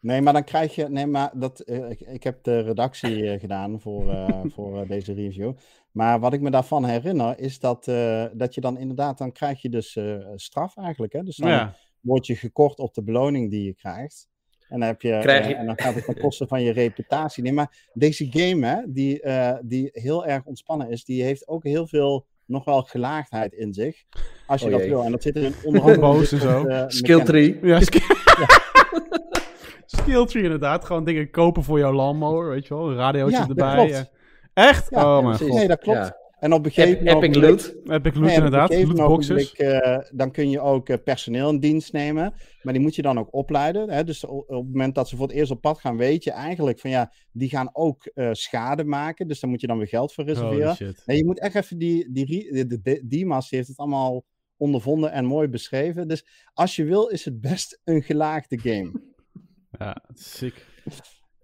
S3: Nee, maar dan krijg je. Nee, maar dat, uh, ik, ik, heb de redactie uh, gedaan voor, uh, *laughs* voor deze review. Maar wat ik me daarvan herinner, is dat, eh, dat je dan inderdaad. Dan krijg je dus straf eigenlijk. Hè? Dus dan
S2: ja.
S3: word je gekort op de beloning die je krijgt. En dan, heb je,
S1: Krijg je...
S3: en dan gaat het ten koste van je reputatie. Nee, maar deze game, hè, die, die heel erg ontspannen is, die heeft ook heel veel nog wel gelaagdheid in zich. Als je
S1: Oh
S3: dat
S1: jee.
S3: wil. En dat zit er in *laughs* onder andere.
S2: Boos en
S3: dit
S2: zo.
S3: eh,
S1: Skill
S3: mechanics.
S1: tree.
S2: Ja, *laughs* sk *laughs* skill tree inderdaad. Gewoon dingen kopen voor jouw lawnmower, weet je wel. Een radiootje
S3: Ja, dat
S2: erbij.
S3: klopt.
S2: ja. Echt?
S3: Ja,
S2: oh mijn god.
S3: Nee, dat klopt. En op een gegeven
S1: Epic loot.
S2: Epic loot
S3: Nee,
S2: inderdaad. Lootboxes.
S3: eh, dan kun je ook eh, personeel in dienst nemen. Maar die moet je dan ook opleiden. Hè? Dus op het moment dat ze voor het eerst op pad gaan, weet je eigenlijk van ja, die gaan ook eh, schade maken. Dus daar moet je dan weer geld voor reserveren.
S2: shit.
S3: Nee, je moet echt even die, die, rie- de, de, die heeft het allemaal ondervonden en mooi beschreven. Dus als je wil, is het best een gelaagde game.
S2: Ja, sick.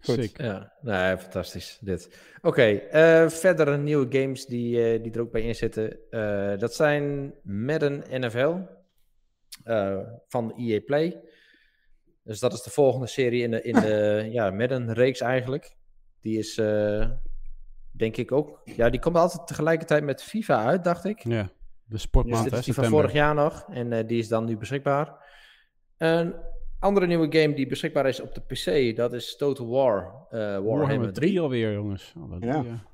S3: Goed.
S2: Sick.
S1: Ja, nee, fantastisch dit. Oké, eh, verder nieuwe games die, eh, die er ook bij in zitten. Eh, dat zijn Madden NFL eh, van EA Play. Dus dat is de volgende serie in de, in de *laughs* ja, Madden-reeks eigenlijk. Die is, eh, denk ik ook... Ja, die komt altijd tegelijkertijd met FIFA uit, dacht ik.
S2: Ja, de
S1: Dus
S2: sportmaand,
S1: dit is die van vorig jaar nog. En eh, die is dan nu beschikbaar. Een andere nieuwe game die beschikbaar is op de PC, dat is Total War. eh Warhammer,
S2: Warhammer
S1: 3.
S2: 3 alweer, jongens. Halleluja.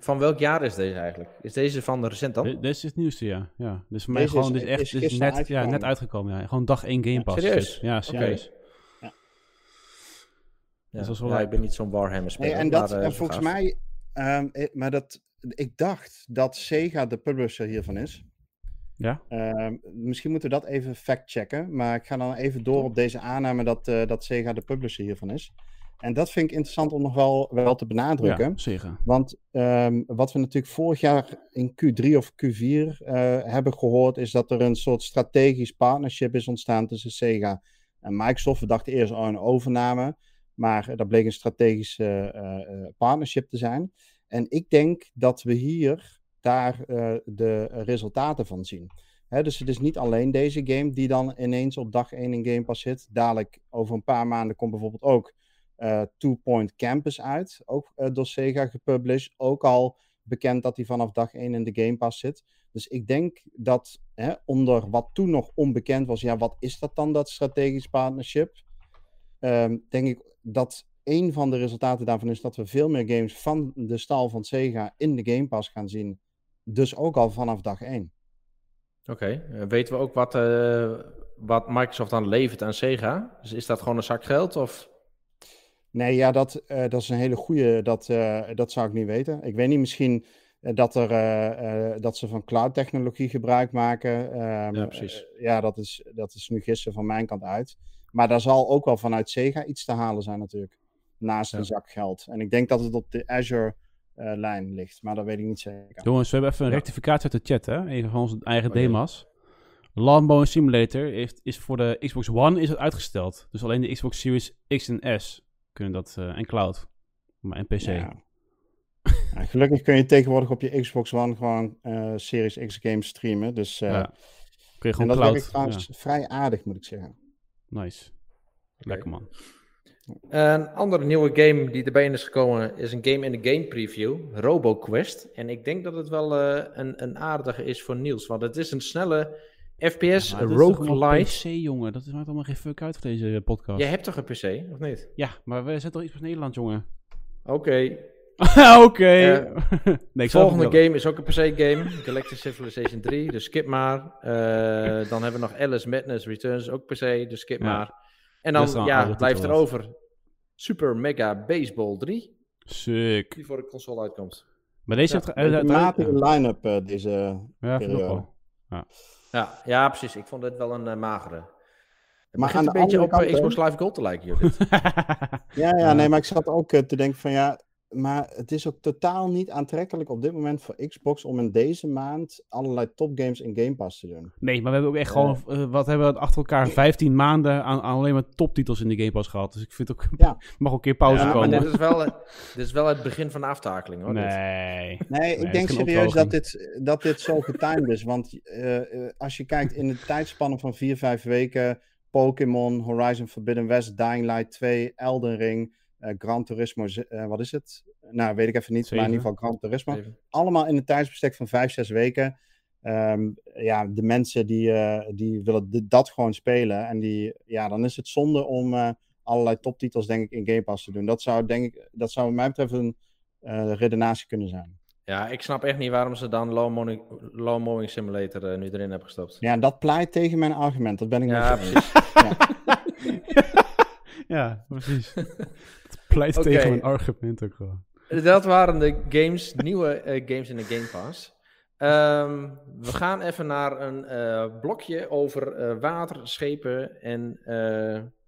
S1: Van welk jaar is deze eigenlijk? Is deze van recent dan?
S2: Dit dit is het nieuwste, ja. ja. Dus voor mij
S3: Deze
S2: gewoon,
S3: is-
S2: dit is echt
S3: is
S2: dit is
S3: gisteren
S2: net, ja,
S3: uitgekomen.
S2: net uitgekomen. Ja. Gewoon dag 1 Game
S3: Ja,
S2: Pass.
S1: serieus?
S2: Ja, serieus.
S1: Ja,
S2: wel
S1: ja, ik ben niet zo'n Warhammer speler.
S3: Nee, en dat,
S1: maar, eh,
S3: en volgens mij, ehm, eh, maar dat, ik dacht dat Sega de publisher hiervan is.
S2: Ja?
S3: Ehm, misschien moeten we dat even factchecken. Maar ik ga dan even door op deze aanname dat, eh, dat Sega de publisher hiervan is. En dat vind ik interessant om nog wel, wel te benadrukken.
S2: Ja, zeker.
S3: Want ehm, wat we natuurlijk vorig jaar in Q3 of Q4 eh, hebben gehoord, is dat er een soort strategisch partnership is ontstaan tussen Sega en Microsoft. We dachten eerst al een overname, maar dat bleek een strategisch eh, eh, partnership te zijn. En ik denk dat we hier daar eh, de resultaten van zien. Dus het is niet alleen deze game die dan ineens op dag 1 in Game Pass zit. Dadelijk over een paar maanden komt bijvoorbeeld ook eh, Two Point Campus uit. Ook eh, door Sega gepublished. Ook al bekend dat hij vanaf dag 1 in de Game Pass zit. Dus ik denk dat onder wat toen nog onbekend was, ja, wat is dat dan, dat strategisch partnership? Ehm, denk ik dat een van de resultaten daarvan is dat we veel meer games van de stal van Sega in de Game Pass gaan zien. Dus ook al vanaf dag 1.
S1: Oké, eh, weten we ook wat, eh, wat Microsoft dan levert aan Sega? Dus is dat gewoon een zak geld of...
S3: Nee, ja, dat, eh, dat is een hele goede. Dat, dat zou ik niet weten. Ik weet niet, misschien dat, er, dat ze van cloud-technologie gebruik maken. Ehm,
S1: Ja, precies.
S3: ja, dat is, dat is nu gissen van mijn kant uit. Maar daar zal ook wel vanuit Sega iets te halen zijn, natuurlijk. Naast
S1: Ja.
S3: een zak geld. En ik denk dat het op de Azure-lijn ligt, maar dat weet ik niet zeker.
S2: Jongens, we hebben even een
S1: Ja.
S2: rectificatie uit de chat, hè? Even van onze eigen
S1: Oh,
S2: demas. Landbouw Simulator heeft, is voor de Xbox One is het uitgesteld. Dus alleen de Xbox Series X en S kunnen dat, eh, en Cloud. Maar en PC.
S3: Ja. Ja, *laughs* gelukkig kun je tegenwoordig op je Xbox One gewoon eh, Series X games streamen. Dus, eh,
S2: Ja. Kun je
S3: en
S2: gewoon
S3: dat
S2: Cloud.
S3: werkt trouwens vrij aardig, moet ik zeggen.
S2: Nice. Lekker man.
S1: Een andere nieuwe game die erbij is gekomen is een game in de game preview, RoboQuest. En ik denk dat het wel eh, een, een aardige is voor Niels, want het is een snelle FPS
S2: allemaal
S1: roguelite.
S2: PC, jongen. Dat maakt allemaal geen fuck uit voor deze podcast.
S1: Jij hebt toch een PC, of niet?
S2: Ja, maar we zijn toch iets van Nederland, jongen.
S1: Oké. *laughs*
S2: Oké.
S1: Eh, *laughs*
S2: nee, ik zal
S1: Volgende game is ook een PC-game, Galactic Civilization 3, dus skip maar. Eh, dan hebben we nog Alice Madness Returns, ook PC, dus skip
S2: Ja.
S1: maar. En dan,
S2: een
S1: ja, blijft er over Super Mega Baseball 3,
S2: Sick.
S1: die voor de console uitkomt.
S2: Maar deze
S1: Ja,
S2: heeft...
S3: Een
S2: uit-
S3: matige
S2: ja,
S3: line-up eh, deze
S2: ja, ook
S3: periode.
S2: wel.
S1: Ja, ja, precies. Ik vond het wel een eh, magere. Het
S3: Maar aan
S1: een beetje op eh,
S3: kant?
S1: Xbox Live Gold te lijken, Judith. *laughs* *laughs*
S3: Ja, ja,
S2: Ja.
S3: nee, maar ik zat ook eh, te denken van ja, maar het is ook totaal niet aantrekkelijk op dit moment voor Xbox om in deze maand allerlei topgames in Game Pass te doen.
S2: Nee, maar we hebben ook echt gewoon, eh, wat hebben we achter elkaar, 15 maanden aan, aan alleen maar toptitels in de Game Pass gehad. Dus ik vind ook, *laughs*
S3: Ja.
S2: mag ook een keer pauze
S1: Ja, maar
S2: komen.
S1: dit is, wel, eh, dit is wel het begin van de aftakeling, hoor. dit.
S2: nee.
S3: Nee,
S2: het
S3: ik denk serieus dat dit, dat dit zo getimed is. Want eh, eh, als je kijkt in de tijdspannen van 4, 5 weken, Pokémon, Horizon Forbidden West, Dying Light 2, Elden Ring, eh, Gran Turismo, eh, wat is het? Nou, weet ik even niet, maar in ieder geval Gran Turismo. Allemaal in een tijdsbestek van vijf, zes weken. Ehm, ja, de mensen die, eh, die willen dat gewoon spelen. En die, ja, dan is het zonde om eh, allerlei toptitels, denk ik, in Game Pass te doen. Dat zou, denk ik, dat zou, wat mij betreft, een eh, redenatie kunnen zijn.
S1: Ja, ik snap echt niet waarom ze dan Low Mowing, low mowing Simulator eh, nu erin hebben gestopt.
S3: Ja, dat pleit tegen mijn argument. Dat ben ik
S1: Ja,
S3: met je eens. *laughs*
S2: ja, precies. *laughs* Het pleit tegen mijn argument ook gewoon.
S1: Dat waren de games, nieuwe eh, games in de Game Pass. Ehm, we gaan even naar een eh, blokje over eh, water, schepen en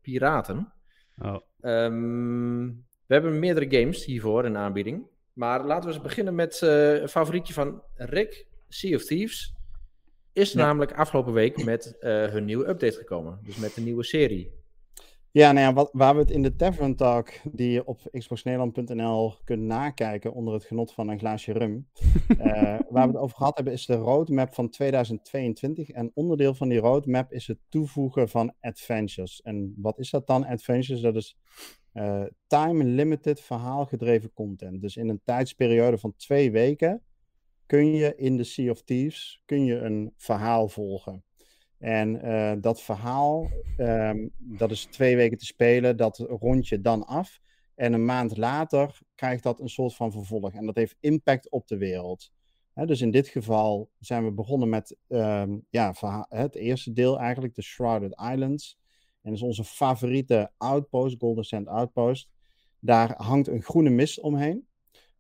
S1: piraten.
S2: Oh.
S1: Ehm, we hebben meerdere games hiervoor in aanbieding. Maar laten we eens beginnen met een favorietje van Rick, Sea of Thieves. Is
S3: Ja.
S1: namelijk afgelopen week met hun nieuwe update gekomen. Dus met de nieuwe serie.
S3: Ja, nou ja, wat, waar we het in de Tavern Talk, die je op xboxnederland.nl kunt nakijken onder het genot van een glaasje rum, *laughs* eh, waar we het over gehad hebben, is de roadmap van 2022. En onderdeel van die roadmap is het toevoegen van adventures. En wat is dat dan, adventures? Dat is eh, time-limited verhaalgedreven content. Dus in een tijdsperiode van twee weken kun je in de Sea of Thieves kun je een verhaal volgen. En eh, dat verhaal, ehm, dat is twee weken te spelen, dat rond je dan af. En een maand later krijgt dat een soort van vervolg. En dat heeft impact op de wereld. Dus in dit geval zijn we begonnen met ehm, ja, het eerste deel eigenlijk, de Shrouded Islands. En dat is onze favoriete outpost, Golden Sand Outpost. Daar hangt een groene mist omheen.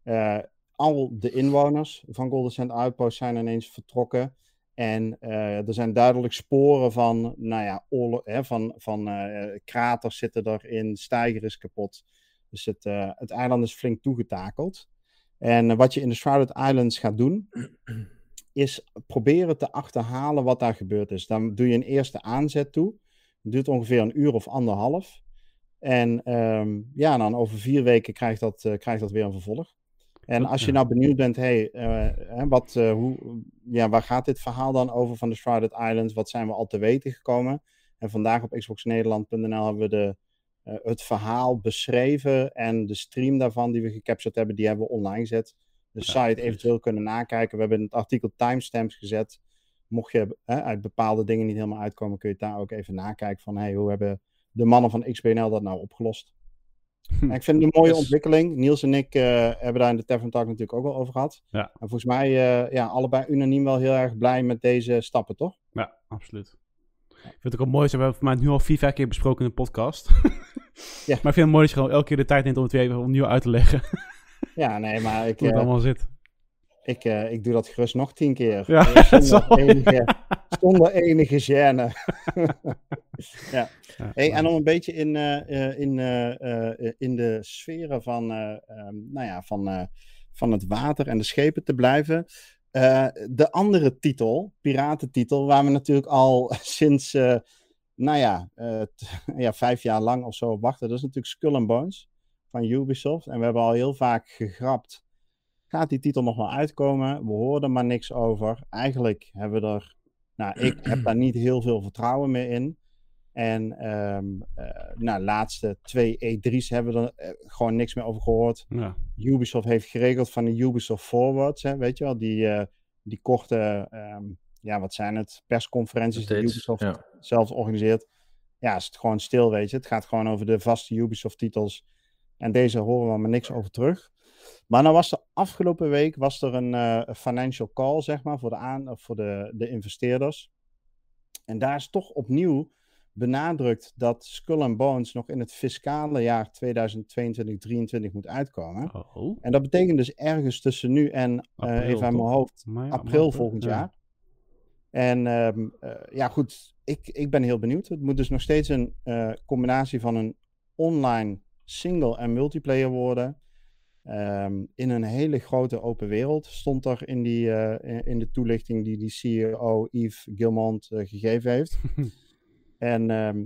S3: Eh, al de inwoners van Golden Sand Outpost zijn ineens vertrokken. En eh, er zijn duidelijk sporen van, nou ja, hè, van, van eh, kraters zitten erin, steiger is kapot. Dus het, eh, het eiland is flink toegetakeld. En wat je in de Shrouded Islands gaat doen, *clears throat* is proberen te achterhalen wat daar gebeurd is. Dan doe je een eerste aanzet toe. Het duurt ongeveer een uur of anderhalf. En ehm, ja, dan over vier weken krijgt dat, krijgt dat weer een vervolg. En als je nou benieuwd bent, hey, eh, wat, eh, hoe, ja, waar gaat dit verhaal dan over van de Shrouded Islands? Wat zijn we al te weten gekomen? En vandaag op xboxnederland.nl hebben we de, eh, het verhaal beschreven en de stream daarvan die we gecaptured hebben, die hebben we online gezet. de
S2: Ja,
S3: site eventueel kunnen nakijken. We hebben in het artikel timestamps gezet. Mocht je uit bepaalde dingen niet helemaal uitkomen, kun je het daar ook even nakijken van hey, hoe hebben de mannen van XBNL dat nou opgelost.
S2: Hm.
S3: Ik vind het een mooie
S1: Yes.
S3: ontwikkeling. Niels en ik eh, hebben daar in de Tavern Talk natuurlijk ook wel over gehad.
S2: Ja.
S3: En volgens mij uh, ja, allebei unaniem wel heel erg blij met deze stappen, toch?
S2: Ja, absoluut. Ik vind het ook wel mooi, ze hebben het voor mij nu al vier, vijf keer besproken in de podcast. *laughs*
S3: Ja.
S2: Maar ik vind het mooi dat je gewoon elke keer de tijd neemt om het weer even opnieuw uit te leggen *laughs*
S3: Ja, nee, maar ik,
S2: hoe het
S3: uh,
S2: allemaal zit.
S3: ik, ik doe dat gerust nog tien keer.
S2: Ja, dat *laughs* zal-
S3: enige, *laughs* zonder enige gêne. *laughs* ja. Hey, en om een beetje in, eh, eh, in, eh, in de sferen van, eh, ehm, nou ja, van, van het water en de schepen te blijven. De andere titel, piratentitel, waar we natuurlijk al *laughs* sinds, nou ja, ja, vijf jaar lang of zo op wachten. Dat is natuurlijk Skull and Bones van Ubisoft. En we hebben al heel vaak gegrapt. Gaat die titel nog wel uitkomen? We hoorden maar niks over. Eigenlijk hebben we er, nou, *clears throat* ik heb daar niet heel veel vertrouwen meer in. En eh, nou, de laatste twee E3's hebben we er eh, gewoon niks meer over gehoord.
S2: Ja.
S3: Ubisoft heeft geregeld van de Ubisoft Forwards, hè, weet je wel, die, eh, die korte, ehm, ja, wat zijn het, persconferenties die Ubisoft
S1: ja.
S3: zelf organiseert. Ja, is het gewoon stil, weet je. Het gaat gewoon over de vaste Ubisoft-titels. En deze horen we maar niks over terug. Maar nou was er afgelopen week was er een eh, financial call, zeg maar, voor de, aan, of voor de, de investeerders. En daar is toch opnieuw benadrukt dat Skull and Bones nog in het fiscale jaar 2022-2023 moet uitkomen.
S2: Oh.
S3: En dat betekent dus ergens tussen nu en, eh, even aan mijn hoofd,
S2: Maar ja,
S3: april
S2: maar-
S3: volgend
S2: ja.
S3: jaar. En ehm, eh, ja, goed, ik, ik ben heel benieuwd. Het moet dus nog steeds een eh, combinatie van een online single en multiplayer worden. Ehm, in een hele grote open wereld stond er in, die, eh, in- de toelichting die die CEO Yves Gilmont eh, gegeven heeft. *laughs* en ehm,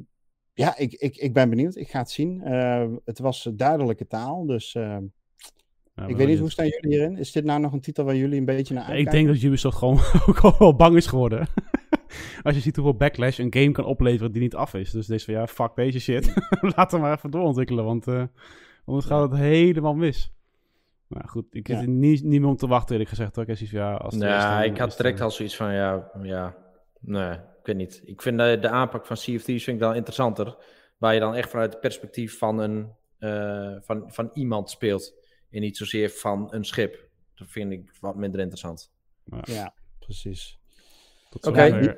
S3: ja, ik, ik, ik ben benieuwd. Ik ga het zien. Eh, het was duidelijke taal, dus ehm,
S2: Ja,
S3: ik weet niet, hoe staan jullie hierin? Is dit nou nog een titel waar jullie een beetje naar uitkijken?
S2: ik denk dat Ubisoft gewoon *laughs* ook al wel bang is geworden. *laughs* Als je ziet hoeveel backlash een game kan opleveren die niet af is. Dus deze van ja, fuck deze shit. Laat hem maar even doorontwikkelen, want eh, anders gaat het helemaal mis. Maar goed, ik
S3: Ja.
S2: zit niet, niet meer om te wachten, eerlijk gezegd. Hoor. Ik zoiets van, ja, als het
S1: Nou,
S2: dan
S1: ik
S2: is
S1: had
S2: het
S1: direct
S2: er.
S1: al zoiets van, ja, ja, nee, ik weet niet. Ik vind de, de aanpak van Thieves vind ik dan interessanter. Waar je dan echt vanuit het perspectief van, een, eh, van, van iemand speelt. En niet zozeer van een schip. Dat vind ik wat minder interessant.
S3: Ja, precies.
S2: Tot
S1: Oké.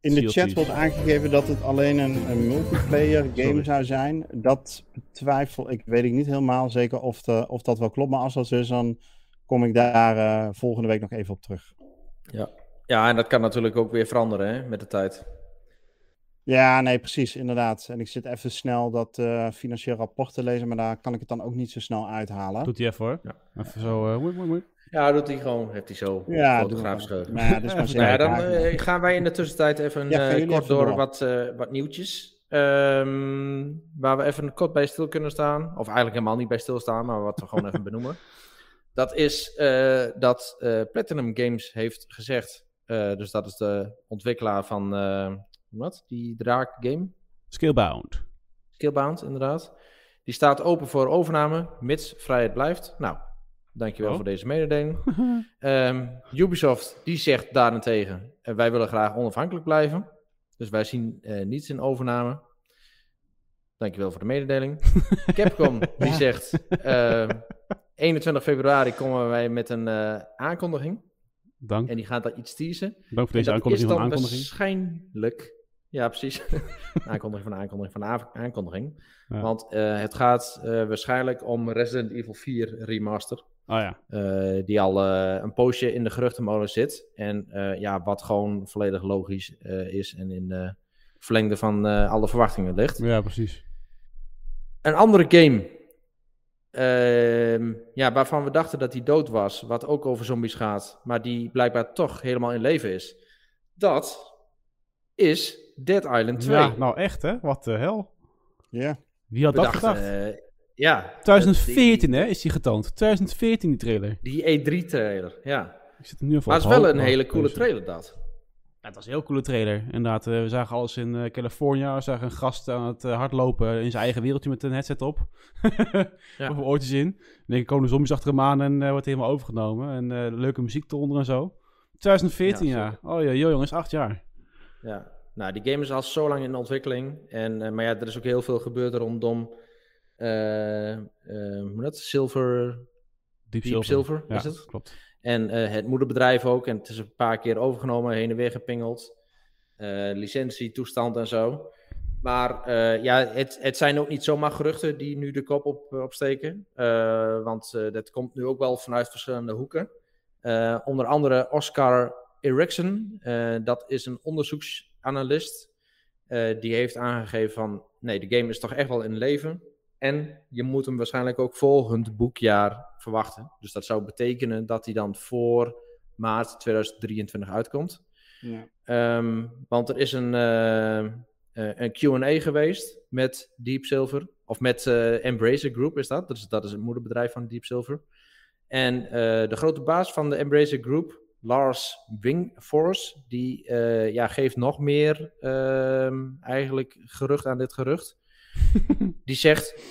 S3: In de chat wordt aangegeven dat het alleen een, een multiplayer *laughs* game
S2: Sorry.
S3: zou zijn. Dat twijfel ik, weet ik niet helemaal zeker of, de, of dat wel klopt. Maar als dat zo is, dan kom ik daar eh, volgende week nog even op terug.
S1: Ja. ja, en dat kan natuurlijk ook weer veranderen hè, met de tijd.
S3: Ja, nee, precies, inderdaad. En ik zit even snel dat eh, financieel rapport te lezen, maar daar kan ik het dan ook niet zo snel uithalen.
S2: Doet hij even hoor.
S1: Ja.
S2: Even zo, eh, moei, moei, moei.
S1: Ja, doet hij gewoon, heeft hij zo
S3: Ja,
S1: fotografisch
S3: maar.
S1: geheugen.
S3: Maar ja, dus maar
S1: Nou ja,
S3: zeker
S1: dan eh, gaan wij in de tussentijd even
S3: Ja,
S1: eh, kort
S3: even
S1: door
S3: door.
S1: wat, eh, wat nieuwtjes. Ehm, waar we even kort bij stil kunnen staan. Of eigenlijk helemaal niet bij stilstaan, maar wat we gewoon even *laughs* benoemen. Dat is eh, dat eh, Platinum Games heeft gezegd. eh, dus dat is de ontwikkelaar van eh, wat? Die draak game.
S2: Skillbound.
S1: Skillbound, inderdaad. Die staat open voor overname, mits vrijheid blijft. Nou, dankjewel
S2: Oh.
S1: voor deze mededeling. *laughs* Ehm, Ubisoft, die zegt daarentegen, eh, wij willen graag onafhankelijk blijven. Dus wij zien eh, niets in overname. Dankjewel voor de mededeling. *laughs* Capcom, die zegt, eh, 21 februari komen wij met een eh, aankondiging.
S2: Dank.
S1: En die gaat daar iets teasen.
S2: Dank voor deze aankondiging
S1: is dan
S2: aankondiging.
S1: waarschijnlijk... Ja, precies. *laughs* aankondiging van de aankondiging van aankondiging.
S2: Ja.
S1: Want eh, het gaat eh, waarschijnlijk om Resident Evil 4 Remaster.
S2: Oh ja.
S1: eh, die al een poosje in de geruchtenmolen zit. En ja, wat gewoon volledig logisch is en in de verlengde van alle verwachtingen ligt.
S2: Ja, precies.
S1: Een andere game. ehm, ja, waarvan we dachten dat die dood was. Wat ook over zombies gaat. Maar die blijkbaar toch helemaal in leven is. Dat is Dead Island 2.
S2: Ja, nou echt hè? Wat de hel?
S3: Ja,
S2: Wie had dat gedacht?
S1: eh, ja.
S2: 2014 hè, is die getoond. 2014 die trailer.
S1: Die, die E3-trailer, ja.
S2: Ik zit er nu
S1: Maar het is wel een hele coole
S2: deze.
S1: trailer, dat.
S2: Ja, het was een heel coole trailer. Inderdaad, eh, we zagen alles in eh Californië. We zagen een gast aan het hardlopen in zijn eigen wereldje met een headset op. *laughs*
S1: Ja.
S2: Of oortjes in. Dan komen de zombies achter hem aan en eh, wordt hij helemaal overgenomen. En eh, leuke muziek eronder en zo. 2014
S1: Ja,
S2: ja. Oh ja, joh jongens, acht jaar.
S1: Ja, nou, die game is al zo lang in ontwikkeling. En, eh, maar ja, er is ook heel veel gebeurd rondom. hoe heet dat? Silver.
S2: Deep,
S1: Deep Silver,
S2: ja,
S1: is het?
S2: klopt.
S1: En het moederbedrijf ook. En het is een paar keer overgenomen, heen en weer gepingeld. Licentie, toestand en zo. Maar ja, het, het zijn ook niet zomaar geruchten die nu de kop op, opsteken. Want dat komt nu ook wel vanuit verschillende hoeken. Onder andere Oscar Erickson. dat is een onderzoeksanalist. eh, die heeft aangegeven van... Nee, de game is toch echt wel in leven. En je moet hem waarschijnlijk ook volgend boekjaar verwachten. Dus dat zou betekenen dat hij dan voor maart 2023 uitkomt.
S3: Ja.
S1: Ehm, want er is een, eh, eh, een QA geweest met Deep Silver. Of met eh Embracer Group is dat. Dat is, dat is het moederbedrijf van Deep Silver. En de grote baas van de Embracer Group, Lars Wingforce, die eh, ja, geeft nog meer ehm, eigenlijk gerucht aan dit gerucht. *laughs* die zegt: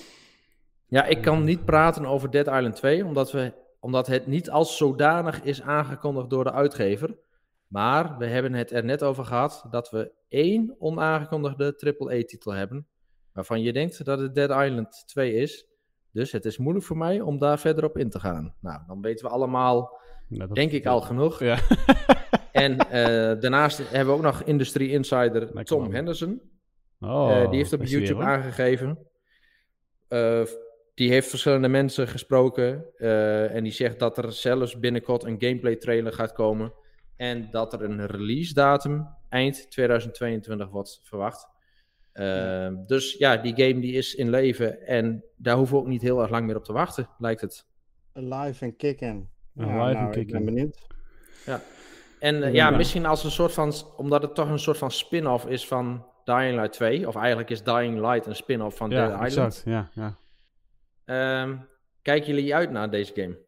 S1: Ja, ik kan niet praten over Dead Island 2, omdat, we, omdat het niet als zodanig is aangekondigd door de uitgever. Maar we hebben het er net over gehad dat we één onaangekondigde AAA-titel hebben. Waarvan je denkt dat het Dead Island 2 is. Dus het is moeilijk voor mij om daar verder op in te gaan. Nou, dan weten we allemaal,
S2: Dat-
S1: denk ik, al genoeg.
S2: Ja. *laughs*
S1: En eh, daarnaast hebben we ook nog Industry Insider
S2: Lekker
S1: Tom
S2: man.
S1: Henderson.
S2: Oh,
S1: Eh, die heeft op YouTube
S2: weer,
S1: aangegeven. Eh, die heeft verschillende mensen gesproken. eh, en die zegt dat er zelfs binnenkort een gameplay trailer gaat komen. En dat er een release datum eind 2022 wordt verwacht. Eh, dus ja, die game die is in leven. En daar hoeven we ook niet heel erg lang meer op te wachten, lijkt het.
S3: Live en kick-in.
S2: Alive
S3: Ja,
S2: en
S3: nou, ik ben benieuwd.
S1: En eh,
S3: Ja.
S1: ja, misschien als een soort van, omdat het toch een soort van spin-off is van Dying Light 2. Of eigenlijk is Dying Light een spin-off van Dead
S2: Ja,
S1: Island.
S2: exact. Ja, ja.
S1: Ehm, kijken jullie uit naar deze game?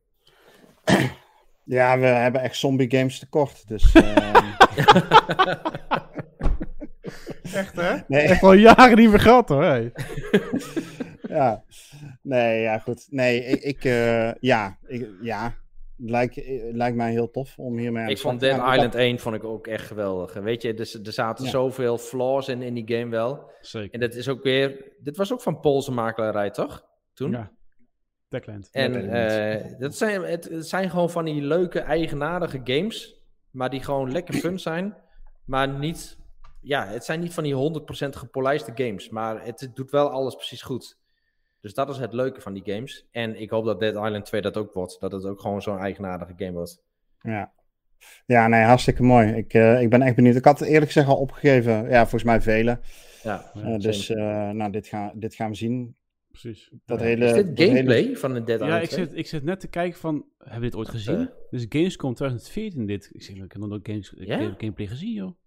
S1: *coughs*
S3: Ja, we hebben echt zombie games tekort. Dus, *laughs* ehm,
S2: Echt hè? *laughs*
S3: nee,
S2: Echt al jaren niet meer gehad hoor. hey. *laughs*
S3: ja. nee, ja, goed. Nee, ik, ik eh, ja, ik, ja. Lijkt, eh, lijkt mij heel tof om hiermee aan
S1: Ik vond Dead
S3: gaan.
S1: Island 1 vond ik ook echt geweldig. Weet je, er, er zaten
S3: Ja.
S1: zoveel flaws in, in die game wel.
S2: Zeker.
S1: En dat is ook weer... Dit was ook van Poolse makelaarij, toch? Toen?
S2: Ja. Techland.
S1: En eh, dat zijn, het, het zijn gewoon van die leuke, eigenaardige games. Maar die gewoon lekker fun *clears throat* zijn. Maar niet... Ja, het zijn niet van die 100% gepolijste games. Maar het doet wel alles precies goed. Dus dat is het leuke van die games. En ik hoop dat Dead Island 2 dat ook wordt. Dat het ook gewoon zo'n eigenaardige game wordt.
S3: Ja. Ja, nee, hartstikke mooi. Ik, eh, ik ben echt benieuwd. Ik had het eerlijk gezegd al opgegeven. Ja, volgens mij velen.
S1: Ja,
S3: Eh, dus eh, nou, dit, gaan dit gaan we zien.
S2: Precies.
S3: Dat
S1: Ja.
S3: hele,
S1: is dit
S3: hele-
S1: gameplay van de Dead
S2: Ja,
S1: Island
S2: ik
S1: 2?
S2: zit, ik zit net te kijken van, hebben we dit ooit gezien? dus Gamescom 2014 dit. Ik zeg, ik heb nog nooit games, ik
S1: Ja?
S2: gameplay gezien joh.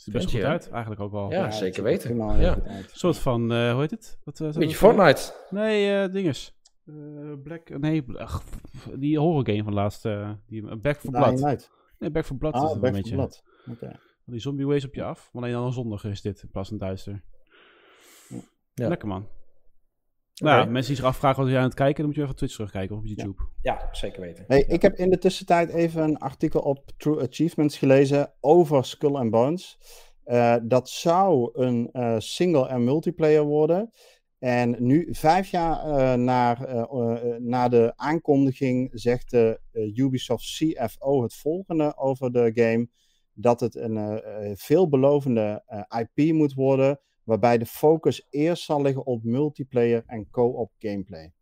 S2: Ziet er best goed uit, eigenlijk ook wel.
S1: Ja, zeker
S3: er
S1: weten. Ja.
S2: Een soort van, eh, hoe heet het? Wat, uh,
S1: Beetje Fortnite.
S2: Nee, eh dinges. Eh, Black, nee, ach, die horror game van laatst. eh, die, Back for Blood. Nee, Back for Blood is
S3: Ah,
S2: het een
S3: Back for. Blood.
S2: Die zombie waves op je af. Maar alleen dan een zondag is dit, in plaats van duister.
S1: Ja.
S2: Lekker man. Nou, mensen die zich afvragen wat je aan het kijken, dan moet je even op Twitch terugkijken of op YouTube.
S1: Ja, zeker weten.
S3: Hey, ik heb in de tussentijd even een artikel op True Achievements gelezen over Skull and Bones. Eh, dat zou een eh, single en multiplayer worden. En nu, vijf jaar eh, eh, eh, na de aankondiging, zegt de Ubisoft CFO het volgende over de game: dat het een eh, eh, veelbelovende eh, IP moet worden, waarbij de focus eerst zal liggen op multiplayer en co-op gameplay.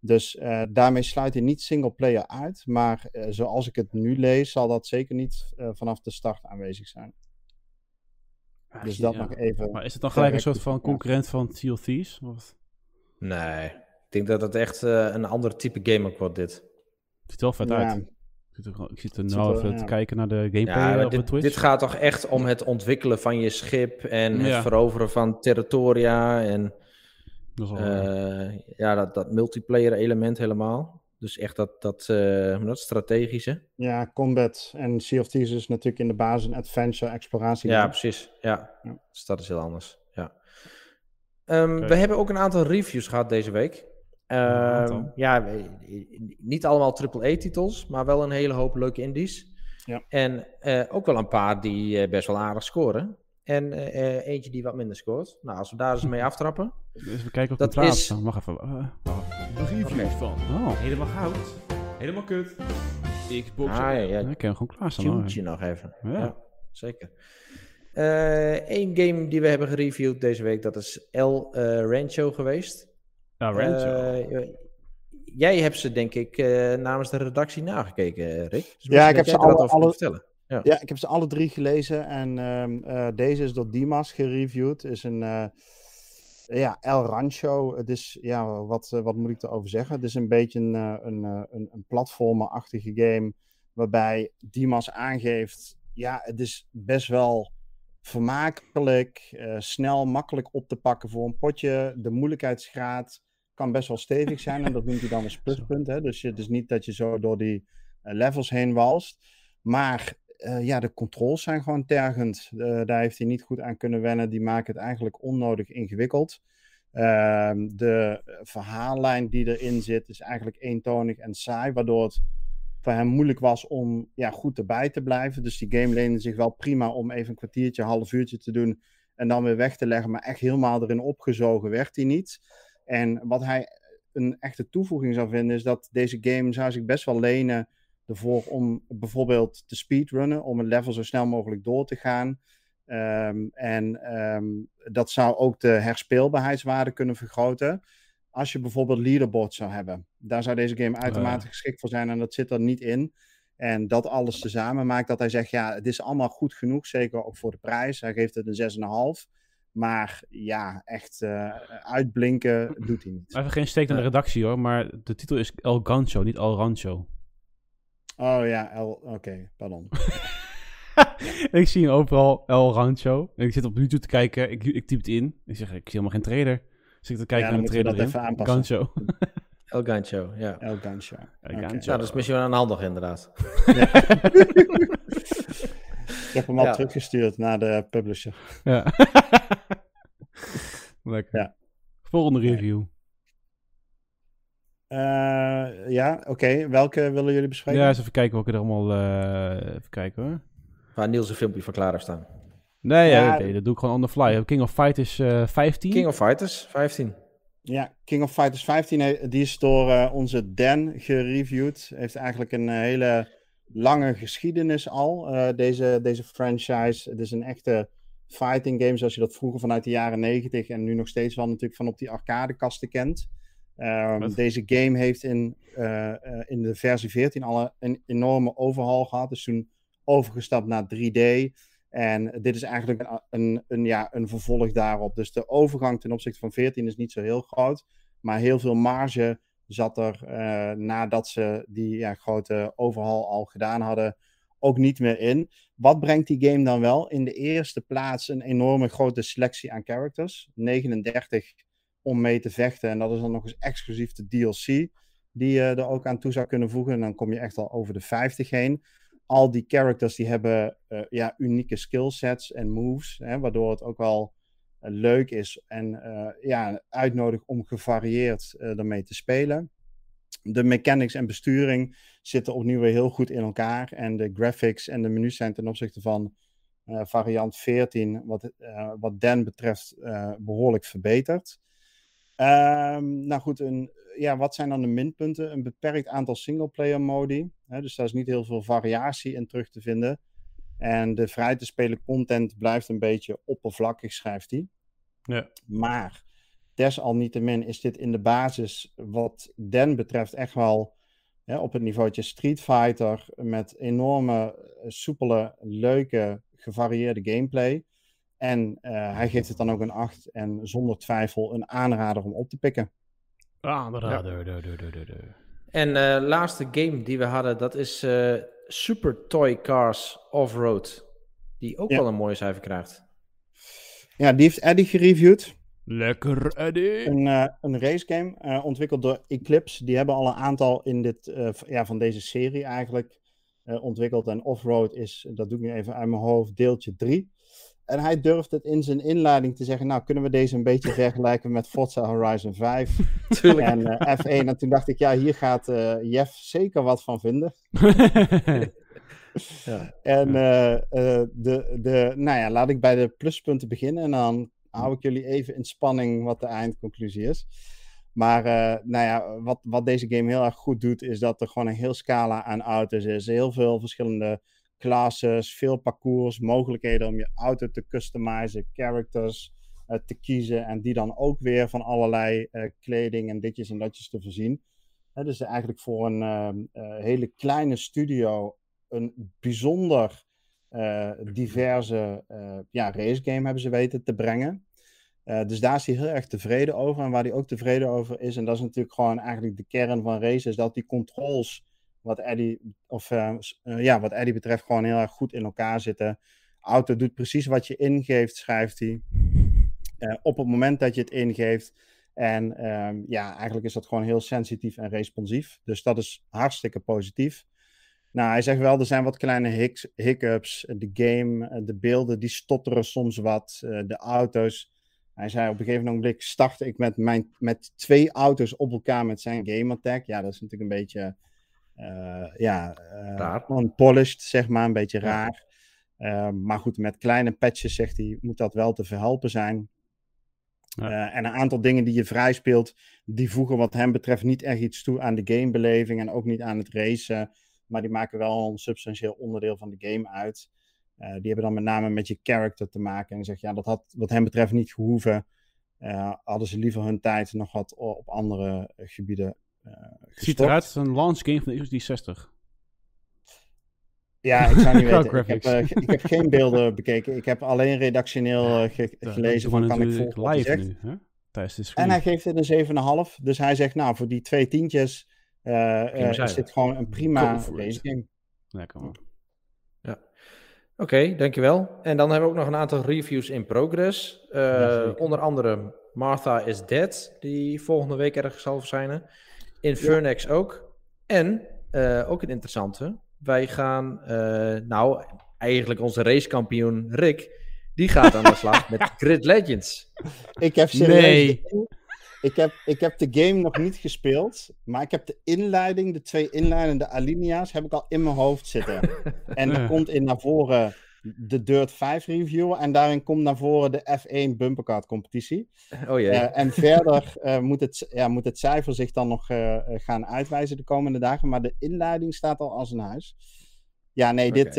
S3: Dus eh, daarmee sluit hij niet singleplayer uit, maar eh, zoals ik het nu lees, zal dat zeker niet eh, vanaf de start aanwezig zijn. Dus dat
S2: Ja.
S3: nog even.
S2: Maar is het dan gelijk een soort van concurrent van Sea of Thieves? Of?
S1: Nee, ik denk dat het echt eh, een ander type game ook wordt, dit.
S2: Het ziet er wel vet
S3: Ja,
S2: uit. Ik zit er, ik zit er nou even
S3: ja.
S2: te kijken naar de gameplay
S1: Ja,
S2: op de
S1: dit,
S2: Twitch.
S1: dit gaat toch echt om het ontwikkelen van je schip en het veroveren van territoria en
S2: Dat is
S1: eh, ja, dat, dat multiplayer element helemaal. Dus echt dat, dat, eh, dat strategische.
S3: Ja, combat en Sea of Thieves is natuurlijk in de basis een adventure, exploratie.
S1: Ja, precies. Ja.
S3: Ja.
S1: Dus dat is heel anders. Ja. Ehm. We hebben ook een aantal reviews gehad deze week. Ehm, ja, niet allemaal AAA-titels, maar wel een hele hoop leuke indies.
S3: Ja.
S1: En eh, ook wel een paar die eh, best wel aardig scoren. En eh, eh, eentje die wat minder scoort. Nou, als we daar eens mee aftrappen.
S2: Dus we kijken op
S1: Dat
S2: de plaats.
S1: is-.
S2: Wacht even. reviews
S1: Oké.
S2: van. Oh,
S6: Helemaal goud. Helemaal kut. Xbox.
S1: Ah, ja, ja.
S2: ik kan hem gewoon klaarstaan.
S1: Tuentje nog even.
S2: Ja.
S1: Ja, zeker. Eén game die we hebben gereviewd deze week, dat is El eh, Rancho geweest.
S2: Ja, Rancho.
S1: Eh, jij hebt ze, denk ik, eh, namens de redactie nagekeken, Rick. Dus misschien
S3: ik
S1: dat
S3: heb ze
S1: wat
S3: alle- alle-
S1: vertellen.
S3: Ja, ik heb ze alle drie gelezen en ehm, eh, deze is door Dimas gereviewd. Het is een eh, ja, El Rancho. Het is, ja, wat, eh, wat moet ik erover zeggen? Het is een beetje een, eh, een, eh, een, een platformerachtige game waarbij Dimas aangeeft, ja, het is best wel vermakelijk, eh, snel, makkelijk op te pakken voor een potje. De moeilijkheidsgraad kan best wel stevig zijn en dat noemt hij dan *laughs* als pluspunt. Hè? Dus het is niet dat je zo door die eh, levels heen walst. Maar eh, ja, de controls zijn gewoon tergend. Daar heeft hij niet goed aan kunnen wennen. Die maken het eigenlijk onnodig ingewikkeld. Ehm, de verhaallijn die erin zit is eigenlijk eentonig en saai, waardoor het voor hem moeilijk was om ja, goed erbij te blijven. Dus die game leende zich wel prima om even een kwartiertje, half uurtje te doen en dan weer weg te leggen. Maar echt helemaal erin opgezogen werd hij niet. En wat hij een echte toevoeging zou vinden, is dat deze game zou zich best wel lenen ervoor om bijvoorbeeld te speedrunnen, om een level zo snel mogelijk door te gaan. Ehm, en ehm, dat zou ook de herspeelbaarheidswaarde kunnen vergroten. Als je bijvoorbeeld leaderboards zou hebben, daar zou deze game uitermate
S2: ja.
S3: geschikt voor zijn en dat zit er niet in. En dat alles tezamen maakt dat hij zegt, ja, het is allemaal goed genoeg, zeker ook voor de prijs. Hij geeft het een 6,5. Maar ja, echt eh, uitblinken doet hij niet.
S2: Even geen steek naar de redactie hoor, maar de titel is El Gancho, niet El Rancho.
S3: Oh ja, El- oké, pardon. *laughs*
S2: ik zie hem overal El Rancho. En ik zit op YouTube te kijken, ik, ik typ het in. Ik zeg, ik zie helemaal geen trailer. Dus ik te kijken naar de trailer
S3: dat
S2: erin.
S3: even aanpassen.
S2: Gancho. *laughs*
S1: El Gancho, ja.
S3: El Gancho.
S2: El.
S1: Nou, dat is misschien wel handig inderdaad. *laughs*
S3: Ik heb hem al
S1: Ja.
S3: teruggestuurd naar de publisher.
S2: Ja. *laughs* Lekker.
S3: Ja.
S2: Volgende review.
S3: Eh, ja, oké. Welke willen jullie bespreken?
S2: Ja, eens even kijken welke er allemaal... eh, even kijken hoor.
S1: Waar Niels een filmpje van klaar heeft staan.
S2: Nee, ja,
S3: Ja,
S2: oké, dat doe ik gewoon on the fly. King of Fighters eh 15.
S1: King of Fighters, 15.
S3: Ja, King of Fighters 15, he- die is door eh, onze Dan gereviewd. Heeft eigenlijk een eh, hele lange geschiedenis al, eh, deze, deze franchise. Het is een echte fighting game, zoals je dat vroeger vanuit de jaren 90 en nu nog steeds wel natuurlijk van op die arcadekasten kent. Ehm, deze game heeft in, eh, eh, in de versie 14 al een enorme overhaul gehad. Dus toen overgestapt naar 3D. En dit is eigenlijk een, een, een, ja, een vervolg daarop. Dus de overgang ten opzichte van 14 is niet zo heel groot. Maar heel veel marge zat er eh, nadat ze die ja, grote overhaul al gedaan hadden, ook niet meer in. Wat brengt die game dan wel? In de eerste plaats een enorme grote selectie aan characters. 39 om mee te vechten. En dat is dan nog eens exclusief de DLC die je er ook aan toe zou kunnen voegen. En dan kom je echt al over de 50 heen al die characters die hebben eh, ja, unieke skillsets en moves, hè, waardoor het ook wel eh, leuk is en eh, ja, uitnodigt om gevarieerd ermee te spelen. De mechanics en besturing zitten opnieuw weer heel goed in elkaar en de graphics en de menus zijn ten opzichte van variant 14, wat, wat Dan betreft, eh, behoorlijk verbeterd. Ehm, nou goed, een, ja, wat zijn dan de minpunten? Een beperkt aantal singleplayer modi. Hè, dus daar is niet heel veel variatie in terug te vinden. En de vrij te spelen content blijft een beetje oppervlakkig, schrijft hij.
S2: Ja.
S3: Maar desalniettemin is dit in de basis, wat Den betreft, echt wel hè, op het niveautje Street Fighter. Met enorme, eh, soepele, leuke, gevarieerde gameplay. En eh, hij geeft het dan ook een 8 en zonder twijfel een aanrader om op te pikken.
S2: Ah, de- de- de.
S1: En eh laatste game die we hadden, dat is eh, Super Toy Cars Off-Road. Die ook
S3: Ja.
S1: wel een mooie cijfer krijgt.
S3: Ja, die heeft Eddie gereviewd.
S2: Lekker, Eddie.
S3: Een, eh, een racegame eh, ontwikkeld door Eclipse. Die hebben al een aantal in dit, eh, ja, van deze serie eigenlijk eh, ontwikkeld. En Offroad is, dat doe ik nu even uit mijn hoofd, deeltje 3. En hij durft het in zijn inleiding te zeggen, nou kunnen we deze een beetje vergelijken met Forza Horizon 5 *laughs*
S1: Tuurlijk.
S3: en eh, F1. En toen dacht ik, ja, hier gaat eh, Jeff zeker wat van vinden. *laughs*
S1: Ja.
S3: En eh, de, de, nou ja, laat ik bij de pluspunten beginnen en dan hou ik jullie even in spanning wat de eindconclusie is. Maar eh, nou ja, wat, wat deze game heel erg goed doet, is dat er gewoon een heel scala aan auto's is. Heel veel verschillende classes, veel parcours, mogelijkheden om je auto te customizen, characters eh, te kiezen en die dan ook weer van allerlei eh, kleding en ditjes en datjes te voorzien. Dus eigenlijk voor een ehm, eh, hele kleine studio een bijzonder diverse ja, racegame hebben ze weten te brengen. Dus daar is hij heel erg tevreden over. En waar hij ook tevreden over is, en dat is natuurlijk gewoon eigenlijk de kern van race, is dat die controls, wat Eddie, of, eh, eh, ja, wat Eddie betreft, gewoon heel erg goed in elkaar zitten. Auto doet precies wat je ingeeft, schrijft hij. Eh, op het moment dat je het ingeeft. En ehm, ja, eigenlijk is dat gewoon heel sensitief en responsief. Dus dat is hartstikke positief. Nou, hij zegt wel, er zijn wat kleine hic- hiccups. De game, de beelden, die stotteren soms wat. De auto's. Hij zei op een gegeven moment startte ik met, mijn, met twee auto's op elkaar met zijn gamertag. Ja, dat is natuurlijk een beetje ja, eh,
S1: Raar.
S3: unpolished, zeg maar, een beetje
S1: Ja.
S3: raar. Eh, maar goed, met kleine patches, zegt hij, moet dat wel te verhelpen zijn.
S2: Ja.
S3: Eh, en een aantal dingen die je vrij speelt, die voegen wat hem betreft niet echt iets toe aan de gamebeleving en ook niet aan het racen. Maar die maken wel een substantieel onderdeel van de game uit. Eh, die hebben dan met name met je character te maken. En zegt, ja, dat had wat hem betreft niet gehoeven. Eh, hadden ze liever hun tijd nog wat op andere eh, gebieden eh
S2: Ziet
S3: gestopt.
S2: eruit als een launch game van de Xbox 360.
S3: Ja, ik zou niet *laughs* weten. Ik heb,
S2: graphics.
S3: eh, ik heb geen beelden *laughs* bekeken. Ik heb alleen redactioneel eh, ge-
S2: Ja,
S3: gelezen van kan ik volgen wat hij
S2: live
S3: zegt.
S2: nu, hè? Tijdens de
S3: En hij geeft het een 7,5. Dus hij zegt, nou, voor die twee tientjes eh, eh,
S1: Prima
S3: is dit gewoon een prima racegame.
S2: Lekker man.
S1: Oké, dankjewel. En dan hebben we ook nog een aantal reviews in progress. Eh, onder andere Martha is Dead, die volgende week ergens zal verschijnen. Infernex ook. En, eh, ook een interessante, wij gaan, eh, nou, eigenlijk onze racekampioen Rick, die gaat aan de slag met *laughs* Grid Legends.
S3: Ik heb serieus...
S2: Nee.
S3: Ik heb, ik heb de game nog niet gespeeld, maar ik heb de inleiding, de twee inleidende alinea's, heb ik al in mijn hoofd zitten. En er *laughs* komt in naar voren de Dirt 5 review en daarin komt naar voren de F1 bumpercard competitie.
S1: Oh jee.
S3: Eh, en verder eh, moet, het, ja, moet het cijfer zich dan nog eh, gaan uitwijzen de komende dagen. Maar de inleiding staat al als een huis. Ja, nee, dit,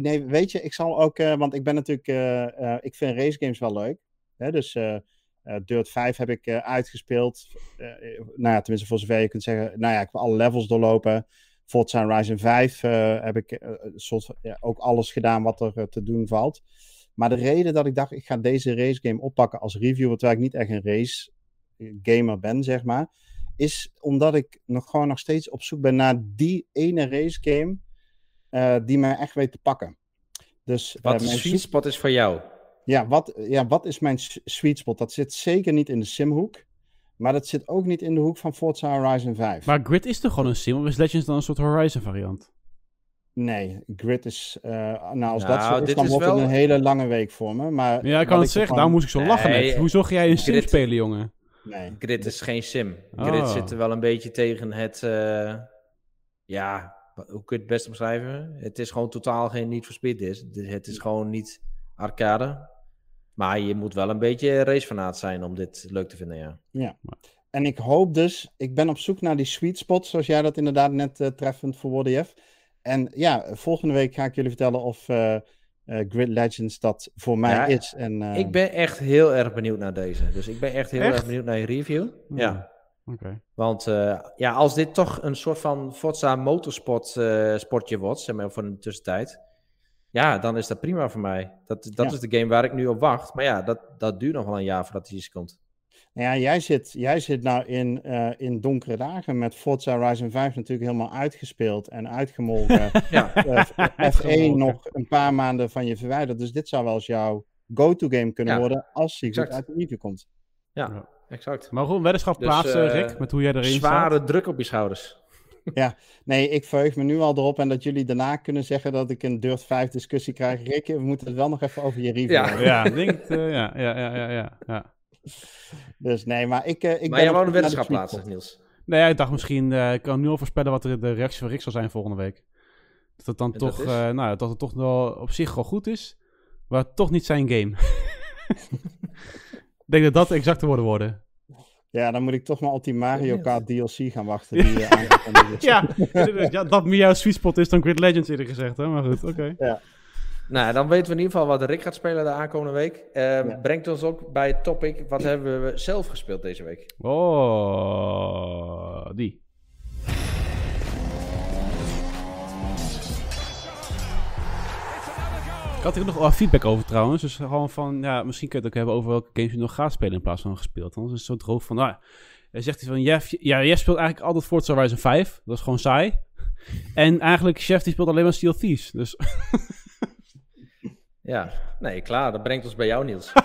S3: nee, weet je, ik zal ook, want ik ben natuurlijk, ik vind racegames wel leuk. Hè, dus Dirt 5 heb ik uitgespeeld. Nou ja, tenminste voor zover je kunt zeggen, nou ja, ik heb alle levels doorlopen. Forza Horizon 5 eh, heb ik eh, soort ja, ook alles gedaan wat er eh, te doen valt. Maar de reden dat ik dacht, ik ga deze racegame oppakken als reviewer, terwijl ik niet echt een race gamer ben, zeg maar, is omdat ik nog gewoon nog steeds op zoek ben naar die ene racegame eh die mij echt weet te pakken. Dus,
S1: Wat de
S3: mijn
S1: sweet spot is voor jou.
S3: ja, wat, ja, wat is mijn sweet spot? Dat zit zeker niet in de simhoek, maar dat zit ook niet in de hoek van Forza Horizon 5.
S2: Maar Grid is toch gewoon een sim? Of is Legends dan een soort Horizon variant?
S3: Nee, Grid is, eh, nou als dat
S1: Nou,
S3: zo is,
S1: dit
S3: dan
S1: is
S3: wordt
S1: wel-
S3: het een hele lange week voor me. Maar
S2: Ja, ik kan het zeggen. Daarom moest ik zo lachen
S1: Nee,
S2: net. Hoe zag jij een sim
S1: Grid-
S2: spelen, jongen?
S3: Nee.
S1: Grid is geen sim. Grid
S2: Oh.
S1: zit er wel een beetje tegen het. eh, ja, hoe kun je het best omschrijven? Het is gewoon totaal geen niet for speed. Is. Het is gewoon niet arcade. Maar je moet wel een beetje racefanaat zijn om dit leuk te vinden, ja.
S3: En ik hoop dus, ik ben op zoek naar die sweet spot, zoals jij dat inderdaad net eh, treffend verwoordde, Jeff. En ja, volgende week ga ik jullie vertellen of eh, eh, Grid Legends dat voor mij
S1: Ja,
S3: is. En, eh,
S1: Ik ben echt heel erg benieuwd naar deze. Dus ik ben echt heel
S2: Echt?
S1: erg benieuwd naar je review.
S2: Hmm.
S1: Ja.
S2: Oké.
S1: Want eh, ja, als dit toch een soort van Forza Motorsport eh, sportje wordt, zeg maar, voor een tussentijd. Ja, dan is dat prima voor mij. Dat, dat
S3: Ja.
S1: is de game waar ik nu op wacht. Maar ja, dat, dat duurt nog wel een jaar voordat hij eens komt.
S3: Nou ja, jij zit, jij zit nou in, eh, in donkere dagen met Forza Horizon 5 natuurlijk helemaal uitgespeeld en uitgemolken. *laughs*
S1: Ja,
S3: Eh, F1
S2: Uitgemolken.
S3: nog een paar maanden van je verwijderd. Dus dit zou wel eens jouw go-to game kunnen
S1: Ja,
S3: worden als hij uit de review komt.
S1: Ja,
S2: Ja.
S1: exact.
S2: Maar goed, een weddenschap
S1: Dus,
S2: plaatsen,
S1: eh,
S2: Rick, met hoe jij erin
S1: Zware
S2: staat.
S1: druk op je schouders. *laughs*
S3: Nee, ik verheug me nu al erop en dat jullie daarna kunnen zeggen dat ik een Dirt 5 discussie krijg. Rick, we moeten het wel nog even over je review
S1: Ja.
S3: hebben.
S2: Ja, ik denk het, eh, ja, ja, ja, ja, ja, ja.
S3: Dus nee, maar ik, eh, ik
S1: maar
S3: ben
S1: jij wou een weddenschap plaatsen. Niels.
S2: Nee, ja, ik dacht misschien, eh, ik kan nu al voorspellen wat er de reactie van Rick zal zijn volgende week. Dat het dan
S1: En
S2: toch, eh, nou, dat het toch wel op zich wel goed is, maar toch niet zijn game. *laughs* ik denk dat dat exact de woorden worden.
S3: Ja, dan moet ik toch maar op die Mario. Kart DLC gaan wachten. *laughs* Die, eh.
S2: Ja, ja, dat meer jouw sweet spot is dan Grid Legends eerder gezegd, hè? maar goed, oké.
S1: Nou, dan weten we in ieder geval wat Rick gaat spelen de aankomende week. Ehm,
S3: Ja.
S1: Brengt ons ook bij het topic. Wat hebben we zelf gespeeld deze week?
S2: Oh, die. Had hier nog wel feedback over trouwens. Dus gewoon van, ja, misschien kun je het ook hebben over welke games je nog gaat spelen in plaats van gespeeld. Anders is het zo droog van, nou, hij zegt hij van, Jeff, ja, jij speelt eigenlijk altijd Forza Horizon 5. Dat is gewoon saai. En eigenlijk, Chef die speelt alleen maar Steel Thieves. Dus *laughs*
S1: Ja, nee, klaar. Dat brengt ons bij jou, Niels. *laughs*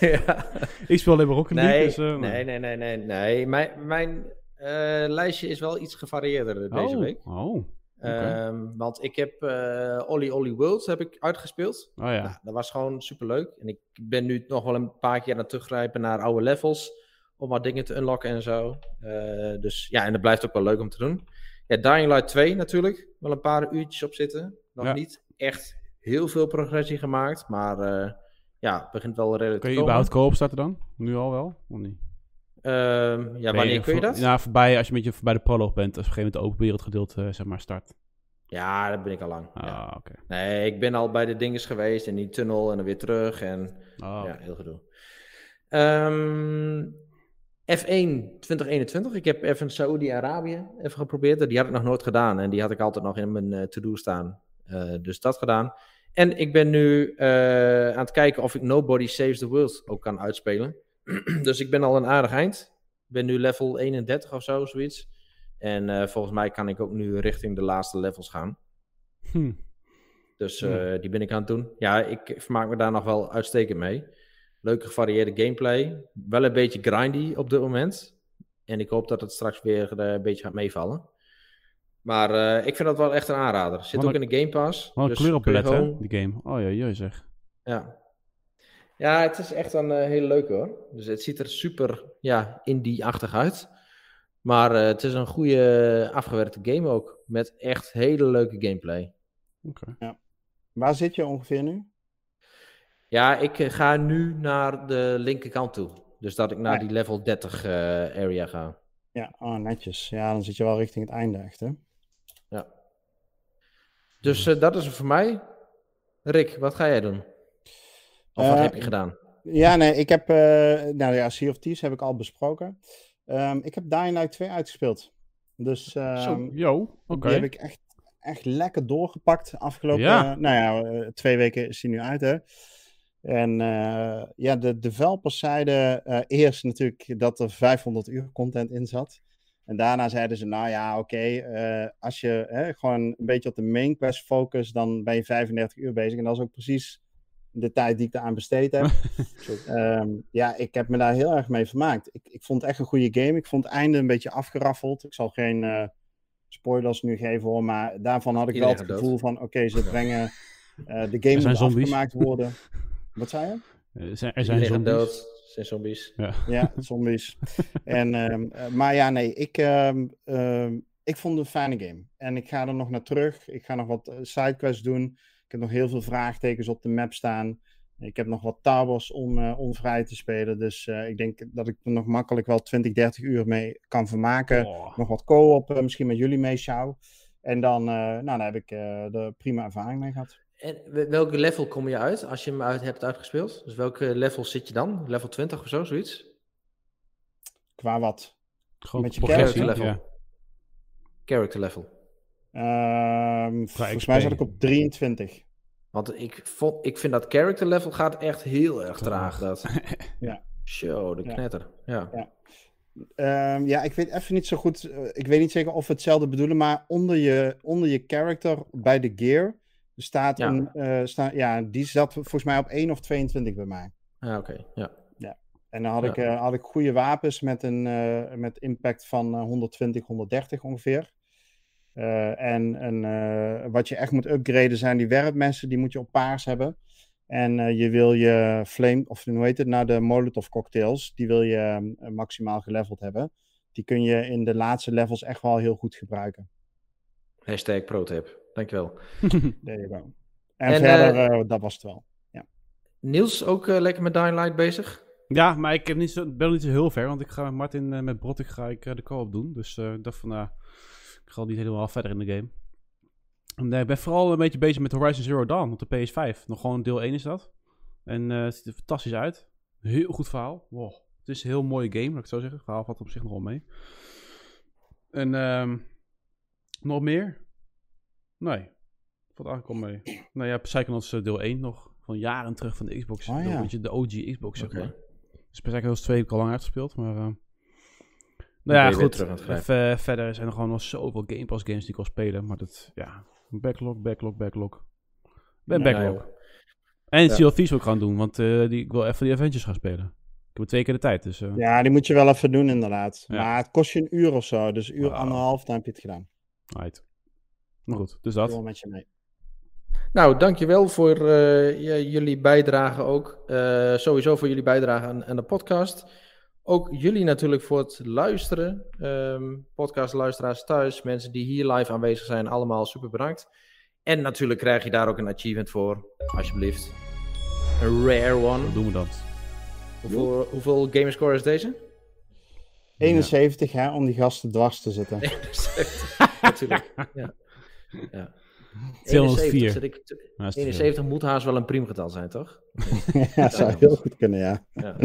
S1: ja.
S2: ik speel alleen maar Rocket League.
S1: Nee,
S2: dus, eh,
S1: nee, nee, nee, nee, nee. Mijn, mijn eh, lijstje is wel iets gevarieerder deze
S2: oh,
S1: week.
S2: Oh,
S1: Ehm, want ik heb eh Olly Olly World heb ik uitgespeeld.
S2: oh ja.
S1: Nou, dat was gewoon superleuk. En ik ben nu nog wel een paar keer aan het teruggrijpen naar oude levels. Om wat dingen te unlocken en zo. Eh, dus ja, en dat blijft ook wel leuk om te doen. Ja, Dying Light 2 natuurlijk. Wel een paar uurtjes op zitten. Nog
S2: Ja.
S1: niet echt heel veel progressie gemaakt. Maar eh, ja, het begint wel redelijk
S2: Kun je überhaupt co-op starten dan? Nu al wel? Of niet?
S1: Ehm, ja, wanneer kun je dat?
S2: Ja, voorbij, als je een beetje voorbij de proloog bent, als op een gegeven moment de open wereldgedeelte eh, zeg maar start.
S1: Ja, dat ben ik al lang.
S2: Ah,
S1: Ja. Nee, ik ben al bij de dinges geweest. In die tunnel en dan weer terug. En
S2: Oh,
S1: Ja, heel gedoe. Ehm, F1 2021. Ik heb even Saoedi-Arabië even geprobeerd. Die had ik nog nooit gedaan. En die had ik altijd nog in mijn eh, to-do staan. Eh, dus dat gedaan. En ik ben nu aan het kijken of ik Nobody Saves the World ook kan uitspelen. *clears throat* dus ik ben al een aardig eind. Ik ben nu level 31 of zo, zoiets. En eh, volgens mij kan ik ook nu richting de laatste levels gaan.
S2: Hm.
S1: Dus eh, die ben ik aan het doen. Ja, ik vermaak me daar nog wel uitstekend mee. Leuke gevarieerde gameplay. Wel een beetje grindy op dit moment. En ik hoop dat het straks weer eh, een beetje gaat meevallen. Maar ik vind dat wel echt een aanrader. Zit
S2: Wat
S1: ook in de Game Pass.
S2: Wat een
S1: dus
S2: kleurenpalet, hè, die game. Oh ja, jee zeg.
S1: Ja. Ja, het is echt een eh, hele leuke hoor. Dus het ziet er super ja, indie-achtig uit. Maar eh, het is een goede afgewerkte game ook. Met echt hele leuke gameplay.
S2: Oké.
S3: Waar zit je ongeveer nu?
S1: Ja, ik eh, ga nu naar de linkerkant toe. Dus dat ik naar
S3: Ja.
S1: die level 30 eh, area ga.
S3: Ja, oh, netjes. Ja, dan zit je wel richting het einde echt, hè?
S1: Ja. Dus eh, dat is het voor mij. Rick, wat ga jij doen? Of wat
S3: Eh,
S1: heb je gedaan?
S3: Ja, nee, ik heb... eh, nou ja, Sea of Thieves heb ik al besproken. Ehm, ik heb Dying Light 2 uitgespeeld. Dus
S2: Zo,
S3: ehm,
S2: yo, oké.
S3: die heb ik echt, echt lekker doorgepakt. Afgelopen,
S2: Ja.
S3: eh, nou ja, twee weken is die nu uit, hè. En eh, ja, de developers zeiden eh, eerst natuurlijk dat er 500 uur content in zat. En daarna zeiden ze, nou ja, oké, eh, als je hè, gewoon een beetje op de main quest focust, dan ben je 35 uur bezig. En dat is ook precies de tijd die ik eraan besteed heb. *laughs* Ehm, ja, ik heb me daar heel erg mee vermaakt. Ik, ik vond het echt een goede game. Ik vond het einde een beetje afgeraffeld. Ik zal geen eh, spoilers nu geven hoor, maar daarvan had ik
S1: Iedereen
S3: wel het gevoel van, oké, ze brengen eh, de game moet afgemaakt worden. *laughs* Wat zei je?
S2: Er zijn, er zombies.
S1: dood. Zijn zombies.
S3: Ja, zombies. *laughs* en, ehm, eh, maar ja, nee, ik, ehm, ehm, ik vond het een fijne game. En ik ga er nog naar terug. Ik ga nog wat sidequests doen. Ik heb nog heel veel vraagtekens op de map staan. Ik heb nog wat towers om, eh, om vrij te spelen. Dus eh, ik denk dat ik er nog makkelijk wel 20, 30 uur mee kan vermaken.
S2: Oh.
S3: Nog wat co-op, eh, misschien met jullie mee, Sjouw. En dan, eh, nou, dan heb ik eh er prima ervaring mee gehad.
S1: En we- welke level kom je uit als je hem uit hebt uitgespeeld? Dus welke level zit je dan? Level 20 of zo, zoiets?
S3: Qua wat?
S2: Gewoon
S3: Met je
S1: character level.
S2: ja.
S1: Character level.
S3: Ehm, volgens
S2: XP.
S3: mij zat ik op 23.
S1: Want ik, vond, ik vind dat character level gaat echt heel erg traag. Dat. *laughs*
S3: Ja.
S1: Show, de
S3: Ja.
S1: knetter. Ja.
S3: Ehm, ja, ik weet even niet zo goed. eh, ik weet niet zeker of we hetzelfde bedoelen, maar onder je, onder je character bij de gear staat
S1: Ja.
S3: een. eh, sta, ja, die zat volgens mij op 1 of 22 bij mij.
S1: Ja, oké. Ja.
S3: En dan had,
S1: Ja.
S3: ik, eh, had ik goede wapens met een eh, met impact van eh, 120, 130 ongeveer. Eh, en een, eh, wat je echt moet upgraden zijn die werpmessen, die moet je op paars hebben. En eh, je wil je flame, of hoe heet het nou, de molotov cocktails, die wil je eh, maximaal geleveld hebben. Die kun je in de laatste levels echt wel heel goed gebruiken.
S1: Hashtag ProTip. Dankjewel. *laughs*
S3: There you go. En,
S1: En,
S3: verder, dat was het wel.
S1: Niels ook eh, lekker met Dying Light bezig?
S2: Ja, maar ik heb niet zo, ben nog niet zo heel ver, want ik ga met Martin eh, met Brottik ga ik de co-op doen. Dus eh, ik dacht van, nou, ik ga al niet helemaal verder in de game. En, ik ben vooral een beetje bezig met Horizon Zero Dawn op de PS5. Nog gewoon deel 1 is dat. En eh, het ziet er fantastisch uit. Heel goed verhaal. Wow. Het is een heel mooie game, laat ik het zo zeggen. Het verhaal valt op zich nog wel mee. En ehm, nog meer? Nee. Valt eigenlijk wel mee. Nou ja, Psychonauts eh, deel 1 nog. Van jaren terug van de Xbox.
S3: Oh, ja.
S2: weet je, de OG Xbox, zeg maar. Dus Psychonauts 2 heb ik al lang uitgespeeld, maar... eh,
S1: ben
S2: nou ja, goed. Even, eh, verder zijn er gewoon nog zoveel Game Pass games die ik wil spelen. Maar dat, ja, backlog, backlog, backlog. Ik ben
S3: Ja,
S2: backlog.
S1: joh.
S2: en
S1: Ja.
S2: Sea of Thieves wil ik gaan doen, want eh, die, ik wil even die Avengers gaan spelen. Ik heb twee keer de tijd, dus... eh,
S3: Ja, die moet je wel even doen inderdaad.
S2: Ja.
S3: Maar het kost je een uur of zo. Dus een uur, anderhalf, dan heb je het gedaan.
S2: right. Maar goed, dus
S3: Ik
S2: dat.
S3: wil met je mee.
S1: Nou, dankjewel voor eh, jullie bijdrage ook. Eh, sowieso voor jullie bijdrage aan, aan de podcast. Ook jullie natuurlijk voor het luisteren. Ehm podcastluisteraars thuis, mensen die hier live aanwezig zijn, allemaal super bedankt. En natuurlijk krijg je daar ook een achievement voor, alsjeblieft. Een rare one.
S2: Hoe doen we dat?
S1: Hoeveel, hoeveel gamerscore is deze?
S3: 71 hè, om die gasten dwars te zitten. *laughs*
S1: natuurlijk. Ja. ja.
S2: 204.
S1: 71, zit ik-
S2: Nou, is te veel.
S1: 71 moet haast wel een priemgetal zijn, toch? *laughs*
S3: ja, zou heel goed kunnen, ja.
S1: Ja.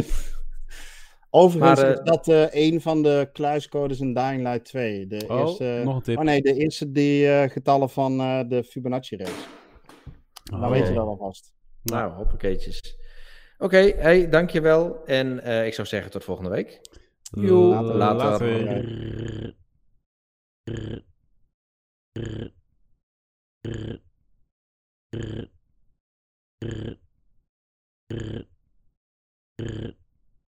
S3: Overigens
S1: Maar, eh,
S3: is dat eh, een van de kluiscodes in Dying Light 2. De
S2: Oh,
S3: eerste,
S2: nog een tip.
S3: Oh nee, de eerste die eh, getallen van eh, de Fibonacci-race. Dan
S2: Oh.
S3: weet je wel alvast.
S1: Nou, hoppakeetjes. Oké, hey, dankjewel. En eh, ik zou zeggen tot volgende week.
S3: Later.
S2: later. later.